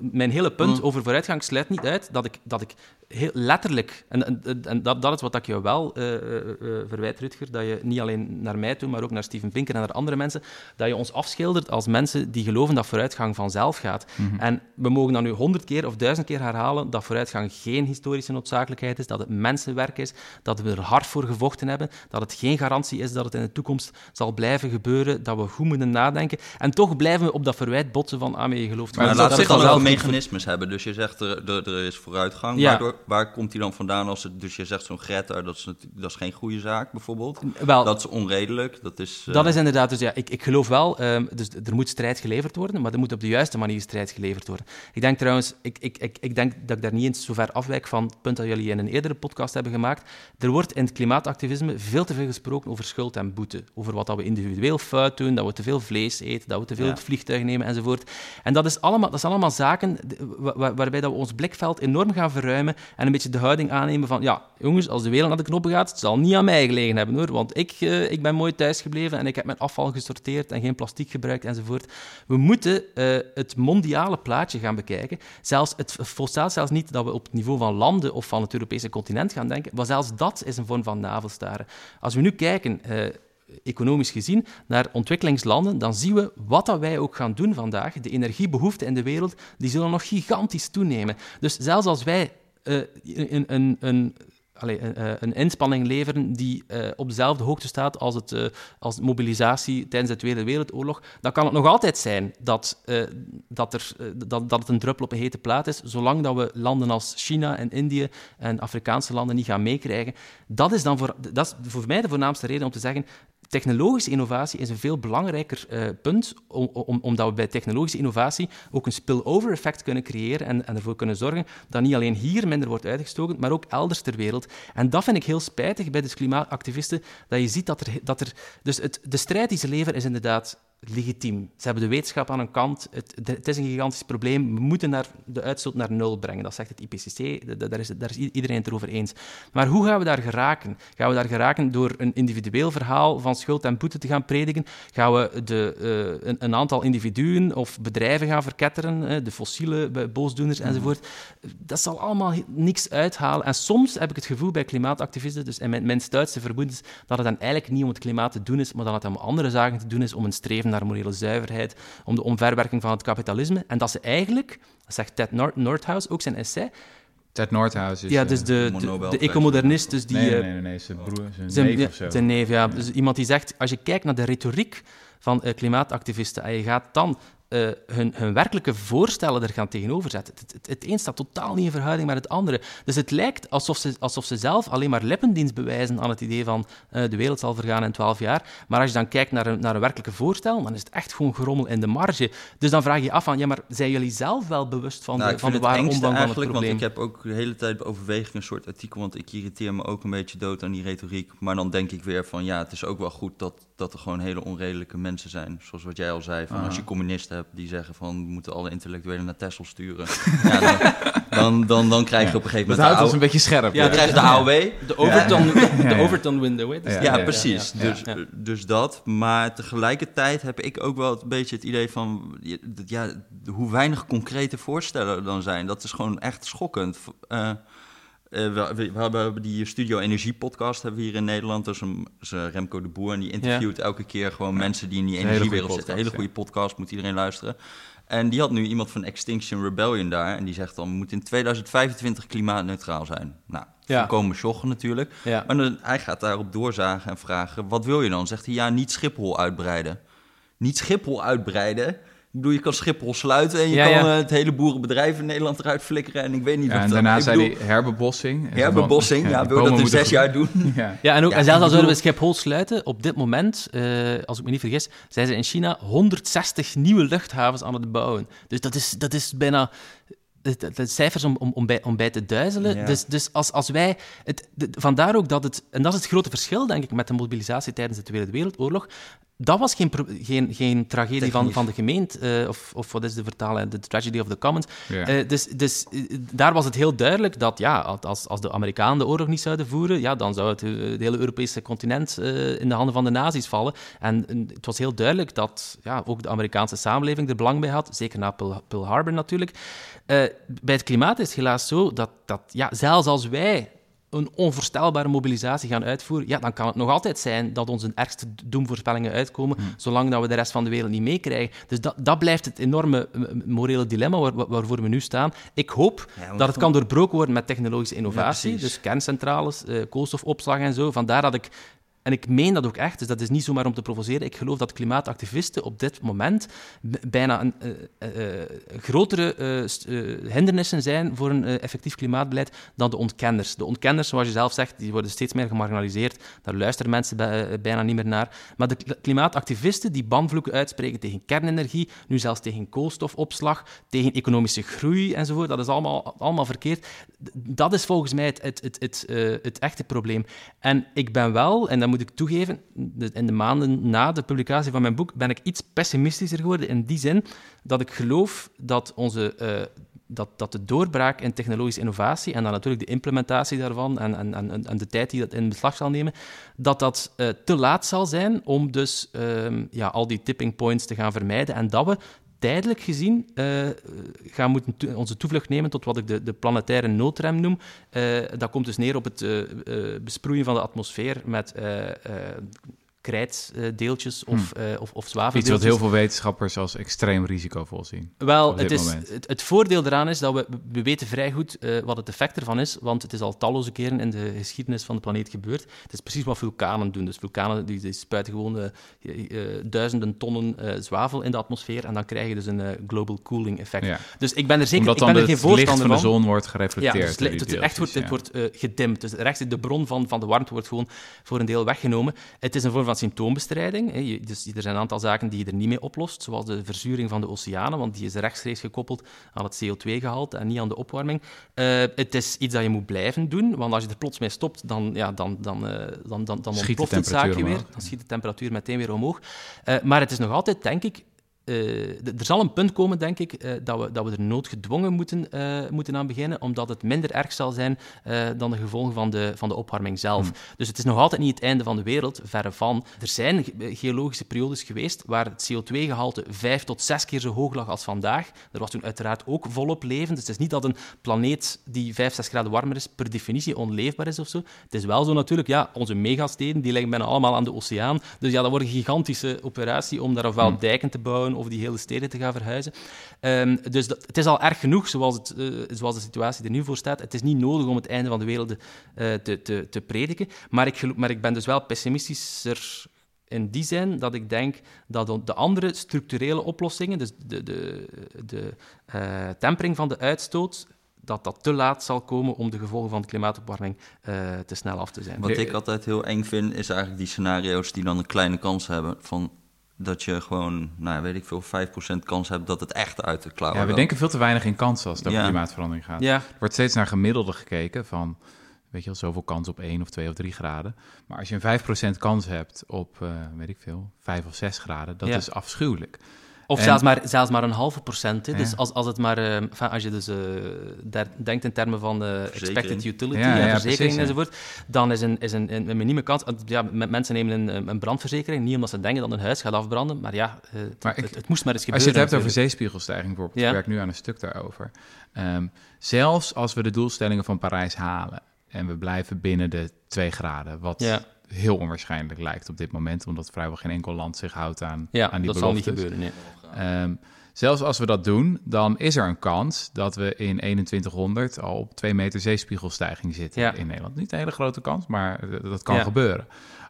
mijn hele punt Mm. over vooruitgang sluit niet uit dat ik, dat ik heel letterlijk, en, en, en dat, dat is wat ik je wel eh, eh, eh, verwijt, Rutger, dat je niet alleen naar mij toe, maar ook naar Steven Pinker en naar andere mensen, dat je ons afschildert als mensen die geloven dat vooruitgang vanzelf gaat. En we mogen dan nu honderd keer of duizend keer herhalen dat vooruitgang geen historische noodzakelijkheid is, dat het mensenwerk is, dat we er hard voor gevochten hebben, dat het geen garantie is dat het in de toekomst zal blijven gebeuren, dat we goed moeten nadenken. En toch blijven we op dat verwijt botsen van, ah, maar je gelooft Maar we zich dan al wel mechanismes hebben. Dus je zegt er, er, er is vooruitgang. Ja. Waardoor, waar komt die dan vandaan? Als het, dus je zegt zo'n Greta, dat is, dat is geen goede zaak bijvoorbeeld. Wel, Dat is onredelijk. Dat is, eh, Dat is inderdaad, dus ja, ik, ik geloof wel, ehm, dus er moet strijd geleverd worden, maar er moet op de juiste manier strijd geleverd worden. Ik denk trouwens, ik, ik, ik, ik denk dat ik daar niet eens zo ver afwijk van het punt dat jullie in een eerdere podcast hebben gemaakt. Er wordt in het klimaatactivisme veel te veel gesproken over schuld en boete. Over wat dat we individueel fout doen, dat we te veel vlees eten, dat we te veel Ja. het vliegtuig nemen enzovoort. En dat, is allemaal, dat zijn allemaal zaken waarbij dat we ons blikveld enorm gaan verruimen en een beetje de houding aannemen van, ja, jongens, als de wereld naar de knoppen gaat, het zal niet aan mij gelegen hebben hoor, want ik, eh, ik ben mooi thuisgebleven en ik heb mijn afval gesorteerd en geen plastic gebruikt enzovoort. We moeten eh, het mondiale plaatje gaan bekijken. Zelfs, het volstaat zelfs niet dat we op het niveau van landen of van het Europese continent gaan denken, maar zelfs dat is een vorm van navelstaren. Als we nu kijken... eh, economisch gezien, naar ontwikkelingslanden, dan zien we wat dat wij ook gaan doen vandaag. De energiebehoeften in de wereld die zullen nog gigantisch toenemen. Dus zelfs als wij eh, een, een, een, allee, een, eh, een inspanning leveren die eh, op dezelfde hoogte staat als, het, als mobilisatie tijdens de Tweede Wereldoorlog, dan kan het nog altijd zijn dat, dat, er, dat, dat het een druppel op een hete plaat is, zolang dat we landen als China en Indië en Afrikaanse landen niet gaan meekrijgen. Dat is dan voor, dat is voor mij de voornaamste reden om te zeggen, technologische innovatie is een veel belangrijker eh, punt, om, om, omdat we bij technologische innovatie ook een spillover effect kunnen creëren en, en ervoor kunnen zorgen dat niet alleen hier minder wordt uitgestoken, maar ook elders ter wereld. En dat vind ik heel spijtig bij de klimaatactivisten, dat je ziet dat er... Dat er dus het, de strijd die ze leveren is inderdaad legitiem. Ze hebben de wetenschap aan hun kant. Het, het is een gigantisch probleem. We moeten naar de uitstoot naar nul brengen. Dat zegt het IPCC. Da- da- Daar is, daar is iedereen het erover eens. Maar hoe gaan we daar geraken? Gaan we daar geraken door een individueel verhaal van schuld en boete te gaan prediken? Gaan we de, eh, een, een aantal individuen of bedrijven gaan verketteren? de fossiele boosdoeners enzovoort? Dat zal allemaal niks uithalen. En soms heb ik het gevoel bij klimaatactivisten, dus en mijn, mijn stoutste vermoedens, dat het dan eigenlijk niet om het klimaat te doen is, maar dat het om andere zaken te doen is, om een streven streven naar morele zuiverheid, om de omverwerking van het kapitalisme. En dat ze eigenlijk, dat zegt Ted Nord Nordhaus ook zijn essay, Ted Nordhaus is... ja, eh, dus de, de, de ecomodernist, dus die... nee, nee, eh, nee, nee, zijn broer, zijn, zijn, neef of zo. zijn neef, ja. Dus iemand die zegt, als je kijkt naar de retoriek van eh, klimaatactivisten en je gaat dan eh, hun, hun werkelijke voorstellen er gaan tegenover zetten. Het, het, het een staat totaal niet in verhouding met het andere. Dus het lijkt alsof ze, alsof ze zelf alleen maar lippendienst bewijzen aan het idee van eh, de wereld zal vergaan in twaalf jaar. Maar als je dan kijkt naar een, naar een werkelijke voorstel, dan is het echt gewoon gerommel in de marge. Dus dan vraag je je af van, ja, maar zijn jullie zelf wel bewust van Nou, de, van de ware engste omvang van het eigenlijk, probleem? want ik heb ook de hele tijd overweging een soort artikel, want ik irriteer me ook een beetje dood aan die retoriek. Maar dan denk ik weer van, ja, het is ook wel goed dat, dat er gewoon hele onredelijke mensen zijn. Zoals wat jij al zei, van als je communisten hebt die zeggen van, we moeten alle intellectuelen naar Texel sturen. ja, dan, dan, dan, dan krijg je op een gegeven Dat moment houdt ons de, een beetje scherp. Ja, dan krijg je de AOW. De Overton, de ja. Overton window, Ja, precies. Dus, dus dat. Maar tegelijkertijd heb ik ook wel een beetje het idee van... Ja, hoe weinig concrete voorstellen er dan zijn. Dat is gewoon echt schokkend. Eh, eh, we, we, we hebben die Studio Energie podcast hebben we hier in Nederland. Dat is, een, is, eh, Remco de Boer. En die interviewt elke keer gewoon mensen die in die energiewereld zitten. Een hele goede podcast, moet iedereen luisteren. En die had nu iemand van Extinction Rebellion daar. En die zegt dan, we moeten in 2025 klimaatneutraal zijn. Nou, Ja. volkomen sjoggen natuurlijk. Ja. Maar dan, hij gaat daarop doorzagen en vragen: wat wil je dan? Zegt hij ja, niet Schiphol uitbreiden. Niet Schiphol uitbreiden. Ik bedoel, je kan Schiphol sluiten en je Ja, kan ja. eh, het hele boerenbedrijf in Nederland eruit flikkeren. En ik weet niet Ja, wat en dat- daarna zei bedoel, hij herbebossing. Herbebossing, ja, die wil dat in zes jaar doen? Ja. Ja, en, ook, Ja, en zelfs al zouden we Schiphol sluiten, op dit moment, eh, als ik me niet vergis, zijn ze in China 160 nieuwe luchthavens aan het bouwen. Dus dat is, dat is bijna... Het- het cijfers om, om, om, bij, om bij te duizelen. Ja. Dus, dus als, als wij... Het, de- vandaar ook dat het... En dat is het grote verschil, denk ik, met de mobilisatie tijdens de Tweede Wereldoorlog. Dat was geen, geen, geen tragedie van, Technisch. van de gemeente, eh, of, of wat is de vertaling? The Tragedy of the Commons. Ja. Eh, dus dus eh, daar was het heel duidelijk dat ja, als, als de Amerikanen de oorlog niet zouden voeren, ja, dan zou het, het hele Europese continent in de handen van de nazi's vallen. En het was heel duidelijk dat ja, ook de Amerikaanse samenleving er belang bij had, zeker na Pearl, Pearl Harbor natuurlijk. Eh, bij het klimaat is het helaas zo dat, dat ja, zelfs als wij een onvoorstelbare mobilisatie gaan uitvoeren, ja, dan kan het nog altijd zijn dat onze ergste doemvoorspellingen uitkomen, zolang dat we de rest van de wereld niet meekrijgen. Dus dat, dat blijft het enorme morele dilemma waar, waar- waarvoor we nu staan. Ik hoop Ja, dat het van- kan doorbroken worden met technologische innovatie, dus kerncentrales, eh, koolstofopslag en zo. Vandaar dat ik en ik meen dat ook echt, dus dat is niet zomaar om te provoceren. Ik geloof dat klimaatactivisten op dit moment bijna een, eh, eh, eh, grotere hindernissen zijn voor een effectief klimaatbeleid dan de ontkenners. De ontkenners, zoals je zelf zegt, die worden steeds meer gemarginaliseerd. Daar luisteren mensen bij- bijna niet meer naar. Maar de kl- klimaatactivisten die banvloeken uitspreken tegen kernenergie, nu zelfs tegen koolstofopslag, tegen economische groei enzovoort, dat is allemaal, allemaal verkeerd. Dat is volgens mij het, het, het, het, het echte probleem. En ik ben wel, en dat moet ik toegeven, in de maanden na de publicatie van mijn boek ben ik iets pessimistischer geworden in die zin dat ik geloof dat onze... eh, dat, dat de doorbraak in technologische innovatie en dan natuurlijk de implementatie daarvan en, en, en, en de tijd die dat in beslag zal nemen, dat dat eh, te laat zal zijn om dus ehm, ja, al die tipping points te gaan vermijden en dat we tijdelijk gezien eh, gaan moeten onze toevlucht nemen tot wat ik de, de planetaire noodrem noem. Eh, dat komt dus neer op het eh, besproeien van de atmosfeer met krijtdeeltjes of, eh of, of Iets wat zwaveldeeltjes. heel veel wetenschappers als extreem risicovol zien. Wel, het, is, het, het voordeel eraan is dat we, we weten vrij goed eh, wat het effect ervan is, want het is al talloze keren in de geschiedenis van de planeet gebeurd. Het is precies wat vulkanen doen. Dus vulkanen die, die spuiten gewoon eh, duizenden tonnen zwavel in de atmosfeer en dan krijg je dus een global cooling effect. Ja. Dus ik ben er zeker Omdat ik ben er het geen licht voorstander van de van. zon wordt Ja, gereflecteerd. dus het, het, echt wordt, het eh, gedimd. Dus rechts de bron van, van de warmte wordt gewoon voor een deel weggenomen. Het is een vorm van symptoombestrijding. Dus er zijn een aantal zaken die je er niet mee oplost, zoals de verzuring van de oceanen, want die is rechtstreeks gekoppeld aan het CO2-gehalte en niet aan de opwarming. Eh, het is iets dat je moet blijven doen, want als je er plots mee stopt, dan, ja, dan, dan, eh, dan, dan, dan ontploft het zaakje weer. Dan schiet de temperatuur meteen weer omhoog. Eh, maar het is nog altijd, denk ik, er zal een punt komen, denk ik, dat, we, dat we er noodgedwongen moeten, moeten aan beginnen, omdat het minder erg zal zijn dan de gevolgen van de, van de opwarming zelf. Hmm. Dus het is nog altijd niet het einde van de wereld, verre van. Er zijn geologische periodes geweest waar het CO2-gehalte vijf tot zes keer zo hoog lag als vandaag. Er was toen uiteraard ook volop leven. Dus het is niet dat een planeet die vijf, zes graden warmer is, per definitie onleefbaar is of zo. Het is wel zo natuurlijk, ja, onze megasteden, die liggen bijna allemaal aan de oceaan. Dus ja, dat wordt een gigantische operatie om daar ofwel hmm. dijken te bouwen of die hele steden te gaan verhuizen. Um, dus het is al erg genoeg zoals, het, uh, zoals de situatie er nu voor staat. Het is niet nodig om het einde van de wereld uh, te, te, te prediken. Maar ik, maar ik ben dus wel pessimistischer in die zin dat ik denk dat de andere structurele oplossingen, dus de, de, de uh, tempering van de uitstoot, dat dat te laat zal komen om de gevolgen van de klimaatopwarming te snel af te zijn. Wat ik altijd heel eng vind, is eigenlijk die scenario's die dan een kleine kans hebben van dat je gewoon, nou weet ik veel, 5% kans hebt dat het echt uit de klauwen Ja, we denken veel te weinig in kansen als het over klimaatverandering gaat. Ja. Er wordt steeds naar gemiddelde gekeken van weet je wel, zoveel kans op 1 of 2 of 3 graden. Maar als je een 5% kans hebt op, uh, weet ik veel, 5 of 6 graden, dat is afschuwelijk. Of zelfs, maar, zelfs maar een halve procent. Hè. Dus als, als, het maar, enfin, als je dus uh, denkt in termen van uh, expected utility ja, en verzekering enzovoort, dan is een, is een, een, een minieme kans. Ja, mensen nemen een, een brandverzekering, niet omdat ze denken dat hun huis gaat afbranden, maar ja, het, maar ik, het, het, moest maar eens gebeuren. Als je het hebt over zeespiegelstijging bijvoorbeeld, ik werk nu aan een stuk daarover. Um, zelfs als we de doelstellingen van Parijs halen, en we blijven binnen de 2 graden. Wat heel onwaarschijnlijk lijkt op dit moment, omdat vrijwel geen enkel land zich houdt aan, ja, aan die dat beloftes. zal niet gebeuren. Nee. Um, zelfs als we dat doen, dan is er een kans dat we in 2100 al op 2 meter zeespiegelstijging zitten ja. in Nederland. Niet een hele grote kans, maar dat kan gebeuren.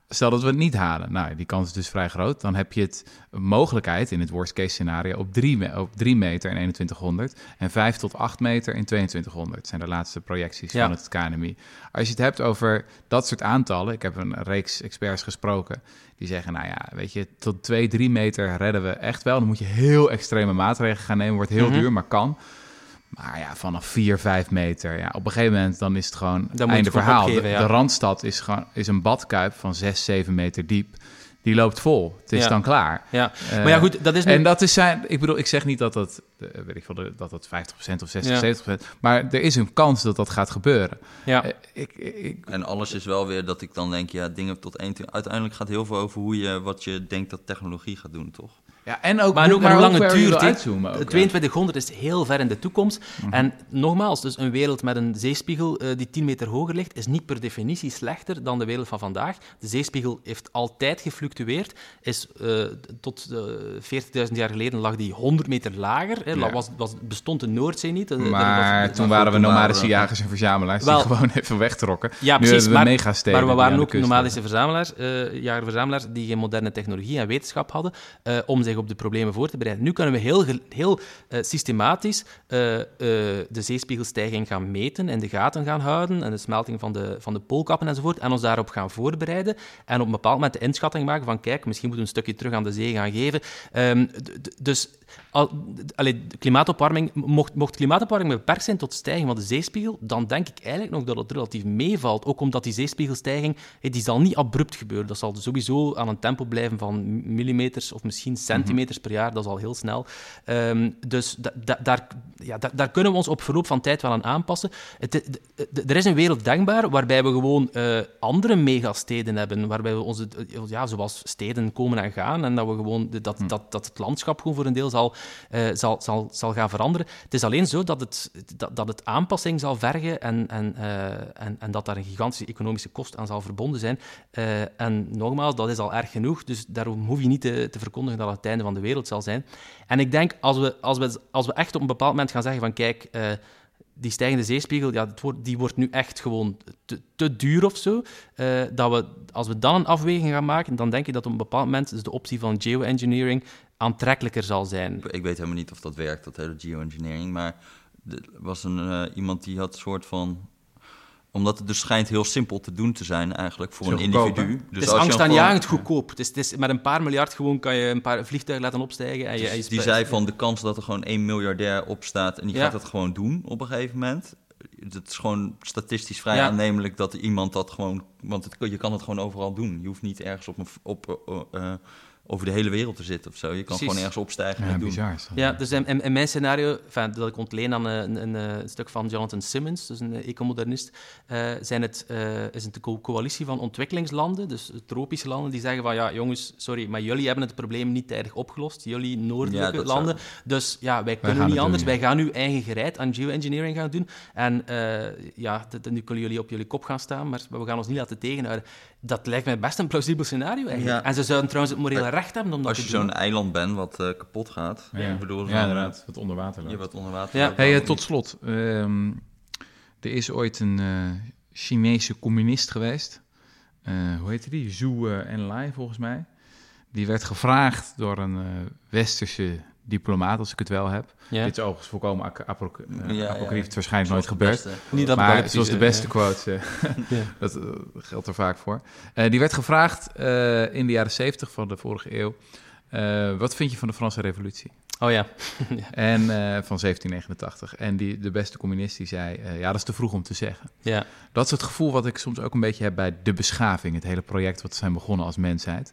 Stel dat we het niet halen, nou, die kans is dus vrij groot. Dan heb je het mogelijkheid in het worst case scenario op 3 op drie meter in 2100 en 5 tot 8 meter in 2200. Dat zijn de laatste projecties van het KNMI. Als je het hebt over dat soort aantallen, ik heb een reeks experts gesproken, die zeggen, nou ja, weet je, tot 2, 3 meter redden we echt wel. Dan moet je heel extreme maatregelen gaan nemen, wordt heel mhm. duur, maar kan. Maar ja, vanaf 4, 5 meter, ja, op een gegeven moment dan is het gewoon dan einde verhaal. de, de, Randstad is, gewoon, is een badkuip van 6, 7 meter diep. Die loopt vol. Het is dan klaar. Ja. Uh, maar ja, goed, dat is En dat is zijn... Ik bedoel, ik zeg niet dat dat, uh, weet ik veel, dat dat 50% of 60, ja. 70%... Maar er is een kans dat dat gaat gebeuren. Ja. Uh, ik, ik, en alles is wel weer dat ik dan denk, ja, dingen tot één... Uiteindelijk gaat heel veel over hoe je, wat je denkt dat technologie gaat doen, toch? Ja, en ook, maar ook maar hoe lange duurt. Uitzoomen ook, 2200 is heel ver in de toekomst. Mhm. En nogmaals, dus een wereld met een zeespiegel uh, die 10 meter hoger ligt, is niet per definitie slechter dan de wereld van vandaag. De zeespiegel heeft altijd gefluctueerd. Is, uh, tot uh, 40.000 jaar geleden lag die 100 meter lager. Hè, ja. was, was, bestond de Noordzee niet. Maar was, toen waren we nomadische jagers en verzamelaars wel, die gewoon even wegtrokken. Ja, nu precies. We maar, maar we waren ook nomadische verzamelaars, uh, jager-verzamelaars, die geen moderne technologie en wetenschap hadden uh, om zich op de problemen voor te bereiden. Nu kunnen we heel, heel uh, systematisch uh, uh, de zeespiegelstijging gaan meten, in de gaten gaan houden, en de smelting van de, van de poolkappen enzovoort, en ons daarop gaan voorbereiden. En op een bepaald moment de inschatting maken van, kijk, misschien moeten we een stukje terug aan de zee gaan geven. Um, dus al, klimaatopwarming, mocht, mocht klimaatopwarming beperkt zijn tot stijging van de zeespiegel, dan denk ik eigenlijk nog dat het relatief meevalt. Ook omdat die zeespiegelstijging, die zal niet abrupt gebeuren. Dat zal sowieso aan een tempo blijven van millimeters of misschien centimeters per jaar. Dat is al heel snel. Um, dus da, da, daar, ja, da, daar kunnen we ons op verloop van tijd wel aan aanpassen. Het, de, de, er is een wereld denkbaar waarbij we gewoon uh, andere megasteden hebben, waarbij we onze, ja, zoals steden komen en gaan, en dat, we gewoon, dat, dat, dat het landschap gewoon voor een deel zal, uh, zal, zal, zal gaan veranderen. Het is alleen zo dat het, dat, dat het aanpassing zal vergen en, en, uh, en, en dat daar een gigantische economische kost aan zal verbonden zijn. En nogmaals, dat is al erg genoeg, dus daarom hoef je niet te, te verkondigen dat het het van de wereld zal zijn. En ik denk, als we, als we, als we echt op een bepaald moment gaan zeggen van kijk, die stijgende zeespiegel, ja, wordt, die wordt nu echt gewoon te, te duur of zo. Uh, dat we, als we dan een afweging gaan maken, dan denk ik dat op een bepaald moment dus de optie van geoengineering aantrekkelijker zal zijn. Ik weet helemaal niet of dat werkt, dat hele geoengineering, maar er was een, uh, iemand die had een soort van omdat het dus schijnt heel simpel te doen te zijn eigenlijk voor een individu. Dus het is angstaanjagend gewoon... goedkoop. Het is, het is, met een paar miljard gewoon kan je een paar vliegtuigen laten opstijgen. En je, dus die zei van de kans dat er gewoon één miljardair opstaat en die ja. gaat het gewoon doen op een gegeven moment. Het is gewoon statistisch vrij ja. aannemelijk dat iemand dat gewoon... Want het, je kan het gewoon overal doen. Je hoeft niet ergens op een... Op, uh, over de hele wereld te zitten of zo. Je kan Precies. gewoon ergens opstijgen en Ja, doen. bizar. Ja, dus in, in, in mijn scenario, enfin, dat ik ontleen aan eh, een, een, eh, een stuk van Jonathan Simmons, dus een eh, ecomodernist, eh, zijn het, eh, is het een co- coalitie van ontwikkelingslanden, dus tropische landen, die zeggen van ja, jongens, sorry, maar jullie hebben het probleem niet tijdig opgelost, jullie Ja, noordelijke zou- landen. Dus ja, wij kunnen niet anders. doen, ja. Wij gaan nu eigen gereid aan geoengineering gaan doen. En eh, ja, nu kunnen jullie op jullie kop gaan staan, maar we gaan ons niet laten tegenhouden. Dat lijkt mij best een plausibel scenario eigenlijk. Ja. En ze zouden trouwens het morele recht hebben om dat Als je zo'n eiland bent wat eh, kapot gaat. Ja, Ik bedoel, ja zo'n, inderdaad. Wat onder water loopt. wat onder water. Ja. Hey, eh, tot slot. ehm, er is ooit een eh, Chinese communist geweest. Eh, hoe heette die? Zhu eh, Enlai, volgens mij. Die werd gevraagd door een eh, westerse diplomaat, als ik het wel heb. Ja. Dit is overigens volkomen eh, is waarschijnlijk nooit gebeurd. Niet dat maar zoals de eh, beste ja. quote, eh, dat eh, geldt er vaak voor. Eh, die werd gevraagd eh, in de jaren 70 van de vorige eeuw. eh, wat vind je van de Franse Revolutie? Oh ja. En eh, van 1789. En die, de beste communist die zei: eh, Ja, dat is te vroeg om te zeggen. ja. Dat is het gevoel wat ik soms ook een beetje heb bij de beschaving. Het hele project wat we zijn begonnen als mensheid.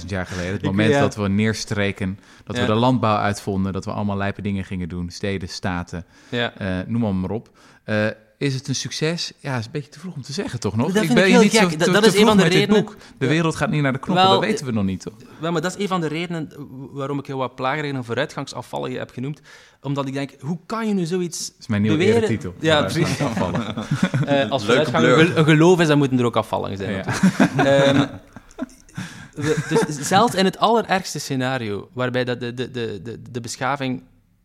10.000 jaar geleden. Het Ik- moment ja. dat we neerstreken. Dat Ja. we de landbouw uitvonden. Dat we allemaal lijpe dingen gingen doen. Steden, staten, ja. eh, noem maar, maar op. Eh, is het een succes? Ja, is een beetje te vroeg om te zeggen, toch nog? Dat ik ben heel je niet zo Dat- te- dat te is een van de met dit redenen- boek. De wereld gaat niet naar de knoppen, Wel, dat weten we nog niet, toch? Wel, maar dat is een van de redenen waarom ik heel wat plagerigen en vooruitgangsafvallige heb genoemd. Omdat ik denk, hoe kan je nu zoiets Dat is mijn nieuwe beweren? eretitel. Ja, precies. eh, als vooruitgang een gel- een geloof is, dan moeten er ook afvallingen zijn. Ja. Dus zelfs in het allerergste scenario, waarbij dat de, de, de, de, de beschaving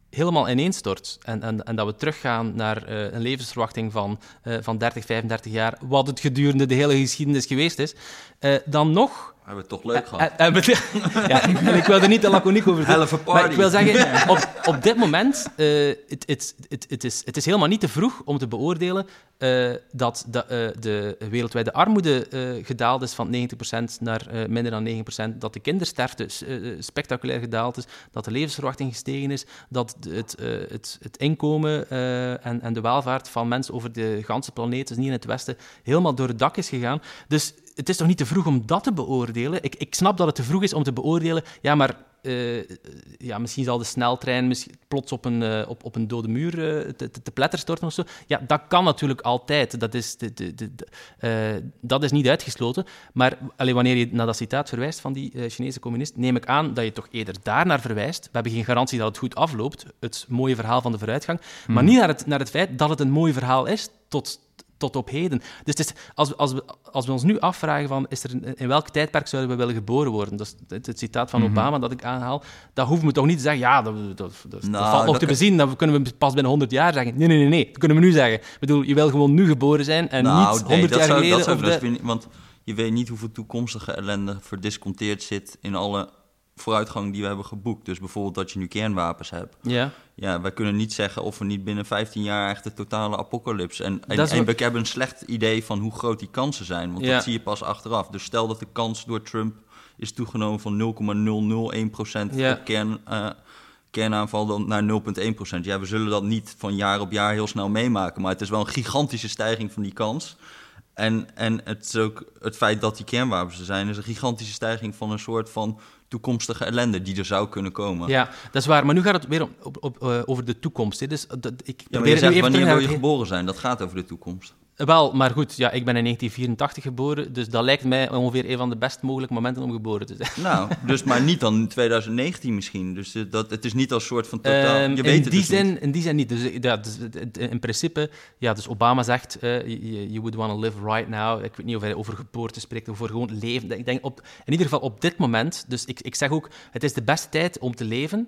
helemaal ineenstort en, en, en dat we teruggaan naar eh, een levensverwachting van, eh, van 30, 35 jaar, wat het gedurende de hele geschiedenis geweest is, eh, dan nog... Hebben we het toch leuk eh, gehad. eh, eh, ja, en ik wil er niet te laconiek over a Maar ik wil zeggen, op, op dit moment, het het is, het is helemaal niet te vroeg om te beoordelen dat de, de wereldwijde armoede gedaald is van 90% naar minder dan 9%, dat de kindersterfte spectaculair gedaald is, dat de levensverwachting gestegen is, dat het, het, het inkomen en, en de welvaart van mensen over de ganse planeet, dus niet in het Westen, helemaal door het dak is gegaan. Dus het is toch niet te vroeg om dat te beoordelen? Ik, ik snap dat het te vroeg is om te beoordelen, ja, maar eh, ja, misschien zal de sneltrein plots op een, eh, op, op een dode muur eh, te, te, te pletter storten of zo. Ja, dat kan natuurlijk altijd. Dat is, de, de, de, dat is niet uitgesloten. Maar alleen wanneer je naar dat citaat verwijst van die Chinese communist, neem ik aan dat je toch eerder daarnaar verwijst. We hebben geen garantie dat het goed afloopt, het mooie verhaal van de vooruitgang, maar niet naar het, naar het feit dat het een mooi verhaal is tot, tot op heden. Dus het is, als, we, als, we, als we ons nu afvragen van is er een- in welk tijdperk zouden we willen geboren worden, dat is het, het citaat van Obama dat ik aanhaal, dat hoeven we toch niet te zeggen, ja, dat, dat, dat, dat Nou, valt nog te bezien, dat kunnen we pas binnen 100 jaar zeggen. Nee, nee, nee, nee, dat kunnen we nu zeggen. Ik bedoel, je wil gewoon nu geboren zijn en nou, niet 100 nee, dat jaar zou, geleden. of de- want je weet niet hoeveel toekomstige ellende verdisconteerd zit in alle vooruitgang die we hebben geboekt. Dus bijvoorbeeld dat je nu kernwapens hebt. Ja, Ja, wij kunnen niet zeggen of we niet binnen 15 jaar echt de totale apocalypse. En, en, en we hebben een slecht idee van hoe groot die kansen zijn. Want Ja. dat zie je pas achteraf. Dus stel dat de kans door Trump is toegenomen van 0,001% Ja. op kern, eh, kernaanval dan naar 0,1%. Ja, we zullen dat niet van jaar op jaar heel snel meemaken. Maar het is wel een gigantische stijging van die kans. En, en het, is ook, het feit dat die kernwapens er zijn, is een gigantische stijging van een soort van toekomstige ellende die er zou kunnen komen. ja, dat is waar. Maar nu gaat het weer op, op, op, eh, over de toekomst. Hè. Dus, dat, ik Ja, maar je zegt, wanneer wil je geboren zijn? Dat gaat over de toekomst. Wel, maar goed, ja, ik ben in 1984 geboren, dus dat lijkt mij ongeveer een van de best mogelijke momenten om geboren te zijn. Nou, dus maar niet dan in 2019 misschien. Dus eh, dat, het is niet als soort van totaal... Ehm, je weet in, het die dus zin, niet. in die zin niet. Dus, eh, ja, dus, het- in principe, ja, dus Obama zegt, eh, you, you would want to live right now. Ik weet niet of hij over geboorte spreekt, of over gewoon leven. Ik denk op, in ieder geval op dit moment, dus ik, ik zeg ook, het is de beste tijd om te leven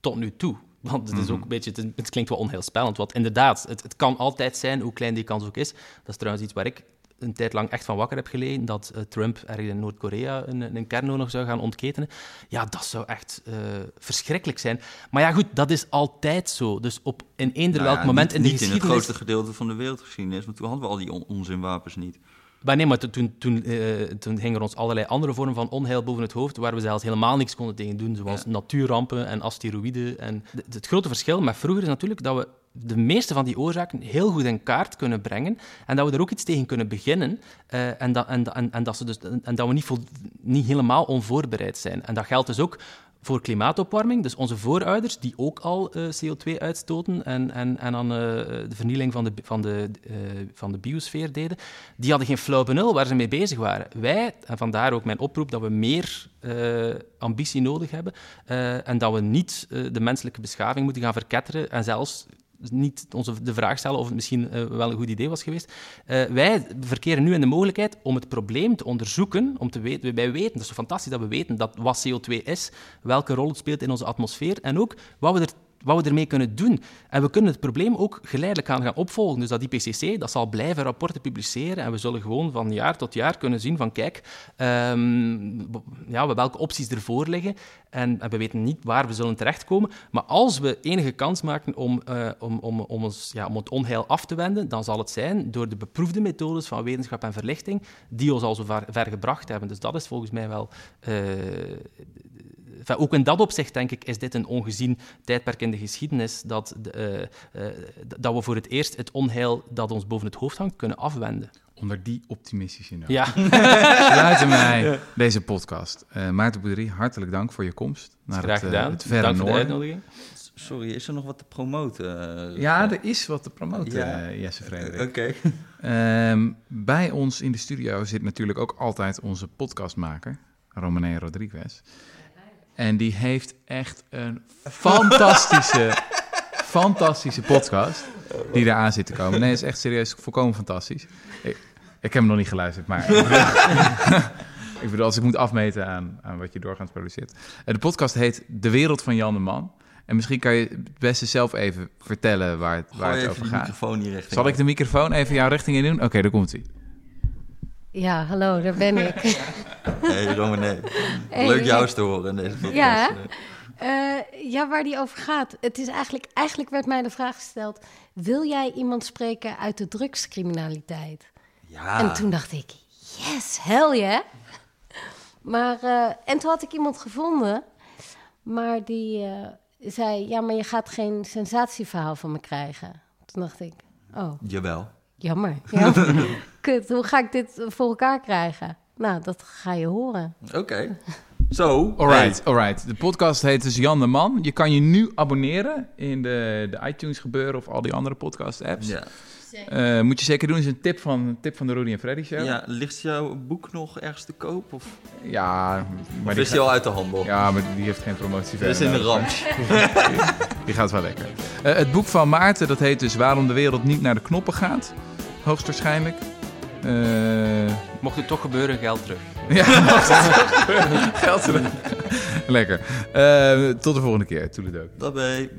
tot nu toe. Want het is ook een beetje, het, het klinkt wel onheilspellend, want inderdaad, het, het kan altijd zijn, hoe klein die kans ook is. Dat is trouwens iets waar ik een tijd lang echt van wakker heb gelegen, dat eh, Trump ergens in Noord-Korea een, een kernoorlog zou gaan ontketenen. Ja, dat zou echt eh, verschrikkelijk zijn. Maar ja, goed, dat is altijd zo. Dus op in eender Nou welk ja, moment niet, in de niet in het grootste gedeelte van de wereldgeschiedenis. Want toen hadden we al die on- onzinwapens niet. Maar nee, maar toen, toen, eh, toen gingen er ons allerlei andere vormen van onheil boven het hoofd, waar we zelfs helemaal niks konden tegen doen, zoals natuurrampen en asteroïden. En het grote verschil met vroeger is natuurlijk dat we de meeste van die oorzaken heel goed in kaart kunnen brengen en dat we er ook iets tegen kunnen beginnen eh, en, dat, en, en, en, dat ze dus, en dat we niet, vol, niet helemaal onvoorbereid zijn. En dat geldt dus ook voor klimaatopwarming. Dus onze voorouders, die ook al eh, CO2 uitstoten en, en, en aan eh, de vernieling van de, van, de, eh, van de biosfeer deden, die hadden geen flauw benul waar ze mee bezig waren. Wij, en vandaar ook mijn oproep dat we meer ambitie nodig hebben en dat we niet de menselijke beschaving moeten gaan verketteren en zelfs niet onze de vraag stellen of het misschien eh, wel een goed idee was geweest. Eh, wij verkeren nu in de mogelijkheid om het probleem te onderzoeken, om te weten, wij weten, dat is zo fantastisch dat we weten dat wat CO2 is, welke rol het speelt in onze atmosfeer en ook wat we er wat we ermee kunnen doen. En we kunnen het probleem ook geleidelijk gaan, gaan opvolgen. Dus dat IPCC dat zal blijven rapporten publiceren en we zullen gewoon van jaar tot jaar kunnen zien van kijk, ehm, ja, welke opties ervoor liggen. En, en we weten niet waar we zullen terechtkomen. Maar als we enige kans maken om, eh, om, om, om, ons, ja, om het onheil af te wenden, dan zal het zijn door de beproefde methodes van wetenschap en verlichting die ons al zo ver, ver gebracht hebben. Dus dat is volgens mij wel... eh, Enfin, ook in dat opzicht, denk ik, is dit een ongezien tijdperk in de geschiedenis dat, de, eh, eh, dat we voor het eerst het onheil dat ons boven het hoofd hangt kunnen afwenden. Onder die optimistische noot Ja, sluiten wij deze podcast. Eh, Maarten Boerderie, hartelijk dank voor je komst naar graag het, gedaan. het verre Dank voor de noorden. uitnodiging. Sorry, is er nog wat te promoten? Ja, er is wat te promoten, Ja. Jesse Frederik. Oké. Ehm, bij ons in de studio zit natuurlijk ook altijd onze podcastmaker, Romane Rodriguez. En die heeft echt een fantastische, fantastische podcast die eraan zit te komen. Nee, is echt serieus volkomen fantastisch. Ik, ik heb hem nog niet geluisterd, maar ik bedoel, als ik moet afmeten aan, aan wat je doorgaans produceert. Eh, De podcast heet De Wereld van Jan de Man. En misschien kan je het beste zelf even vertellen waar het, waar Gooi het even over gaat. microfoon hier richting. Zal ik de microfoon even jouw richting in doen? Oké, daar komt hij. Ja, hallo, daar ben ik. Hey, Romane. Hey, Leuk jou eens te horen in deze podcast. Ja, Eh, ja, waar die over gaat. Het is eigenlijk, eigenlijk werd mij de vraag gesteld: wil jij iemand spreken uit de drugscriminaliteit? Ja. En toen dacht ik: yes, hell yeah. Maar, eh, en toen had ik iemand gevonden, maar die eh, zei: ja, maar je gaat geen sensatieverhaal van me krijgen. Toen dacht ik: oh, Jawel. jammer. jammer. Kut, hoe ga ik dit voor elkaar krijgen? Nou, dat ga je horen. Oké. Zo. Alright, alright. De podcast heet dus Jan de Man. Je kan je nu abonneren in de, de iTunes gebeuren of al die andere podcast apps. Ja. Eh, moet je zeker doen. is een tip van, een tip van de Rudy en Freddy show. ja. Ligt jouw boek nog ergens te koop? Of, Ja, maar of die, is die al uit de handel? ja, maar die heeft geen promotie Dat is in de ramp. Die gaat wel lekker. Eh, het boek van Maarten, dat heet dus Waarom de wereld niet naar de knoppen gaat. Hoogstwaarschijnlijk. Eh, Mocht het toch gebeuren, geld terug. ja, geld terug. Lekker. Eh, tot de volgende keer. Toedeledokie. Dat ben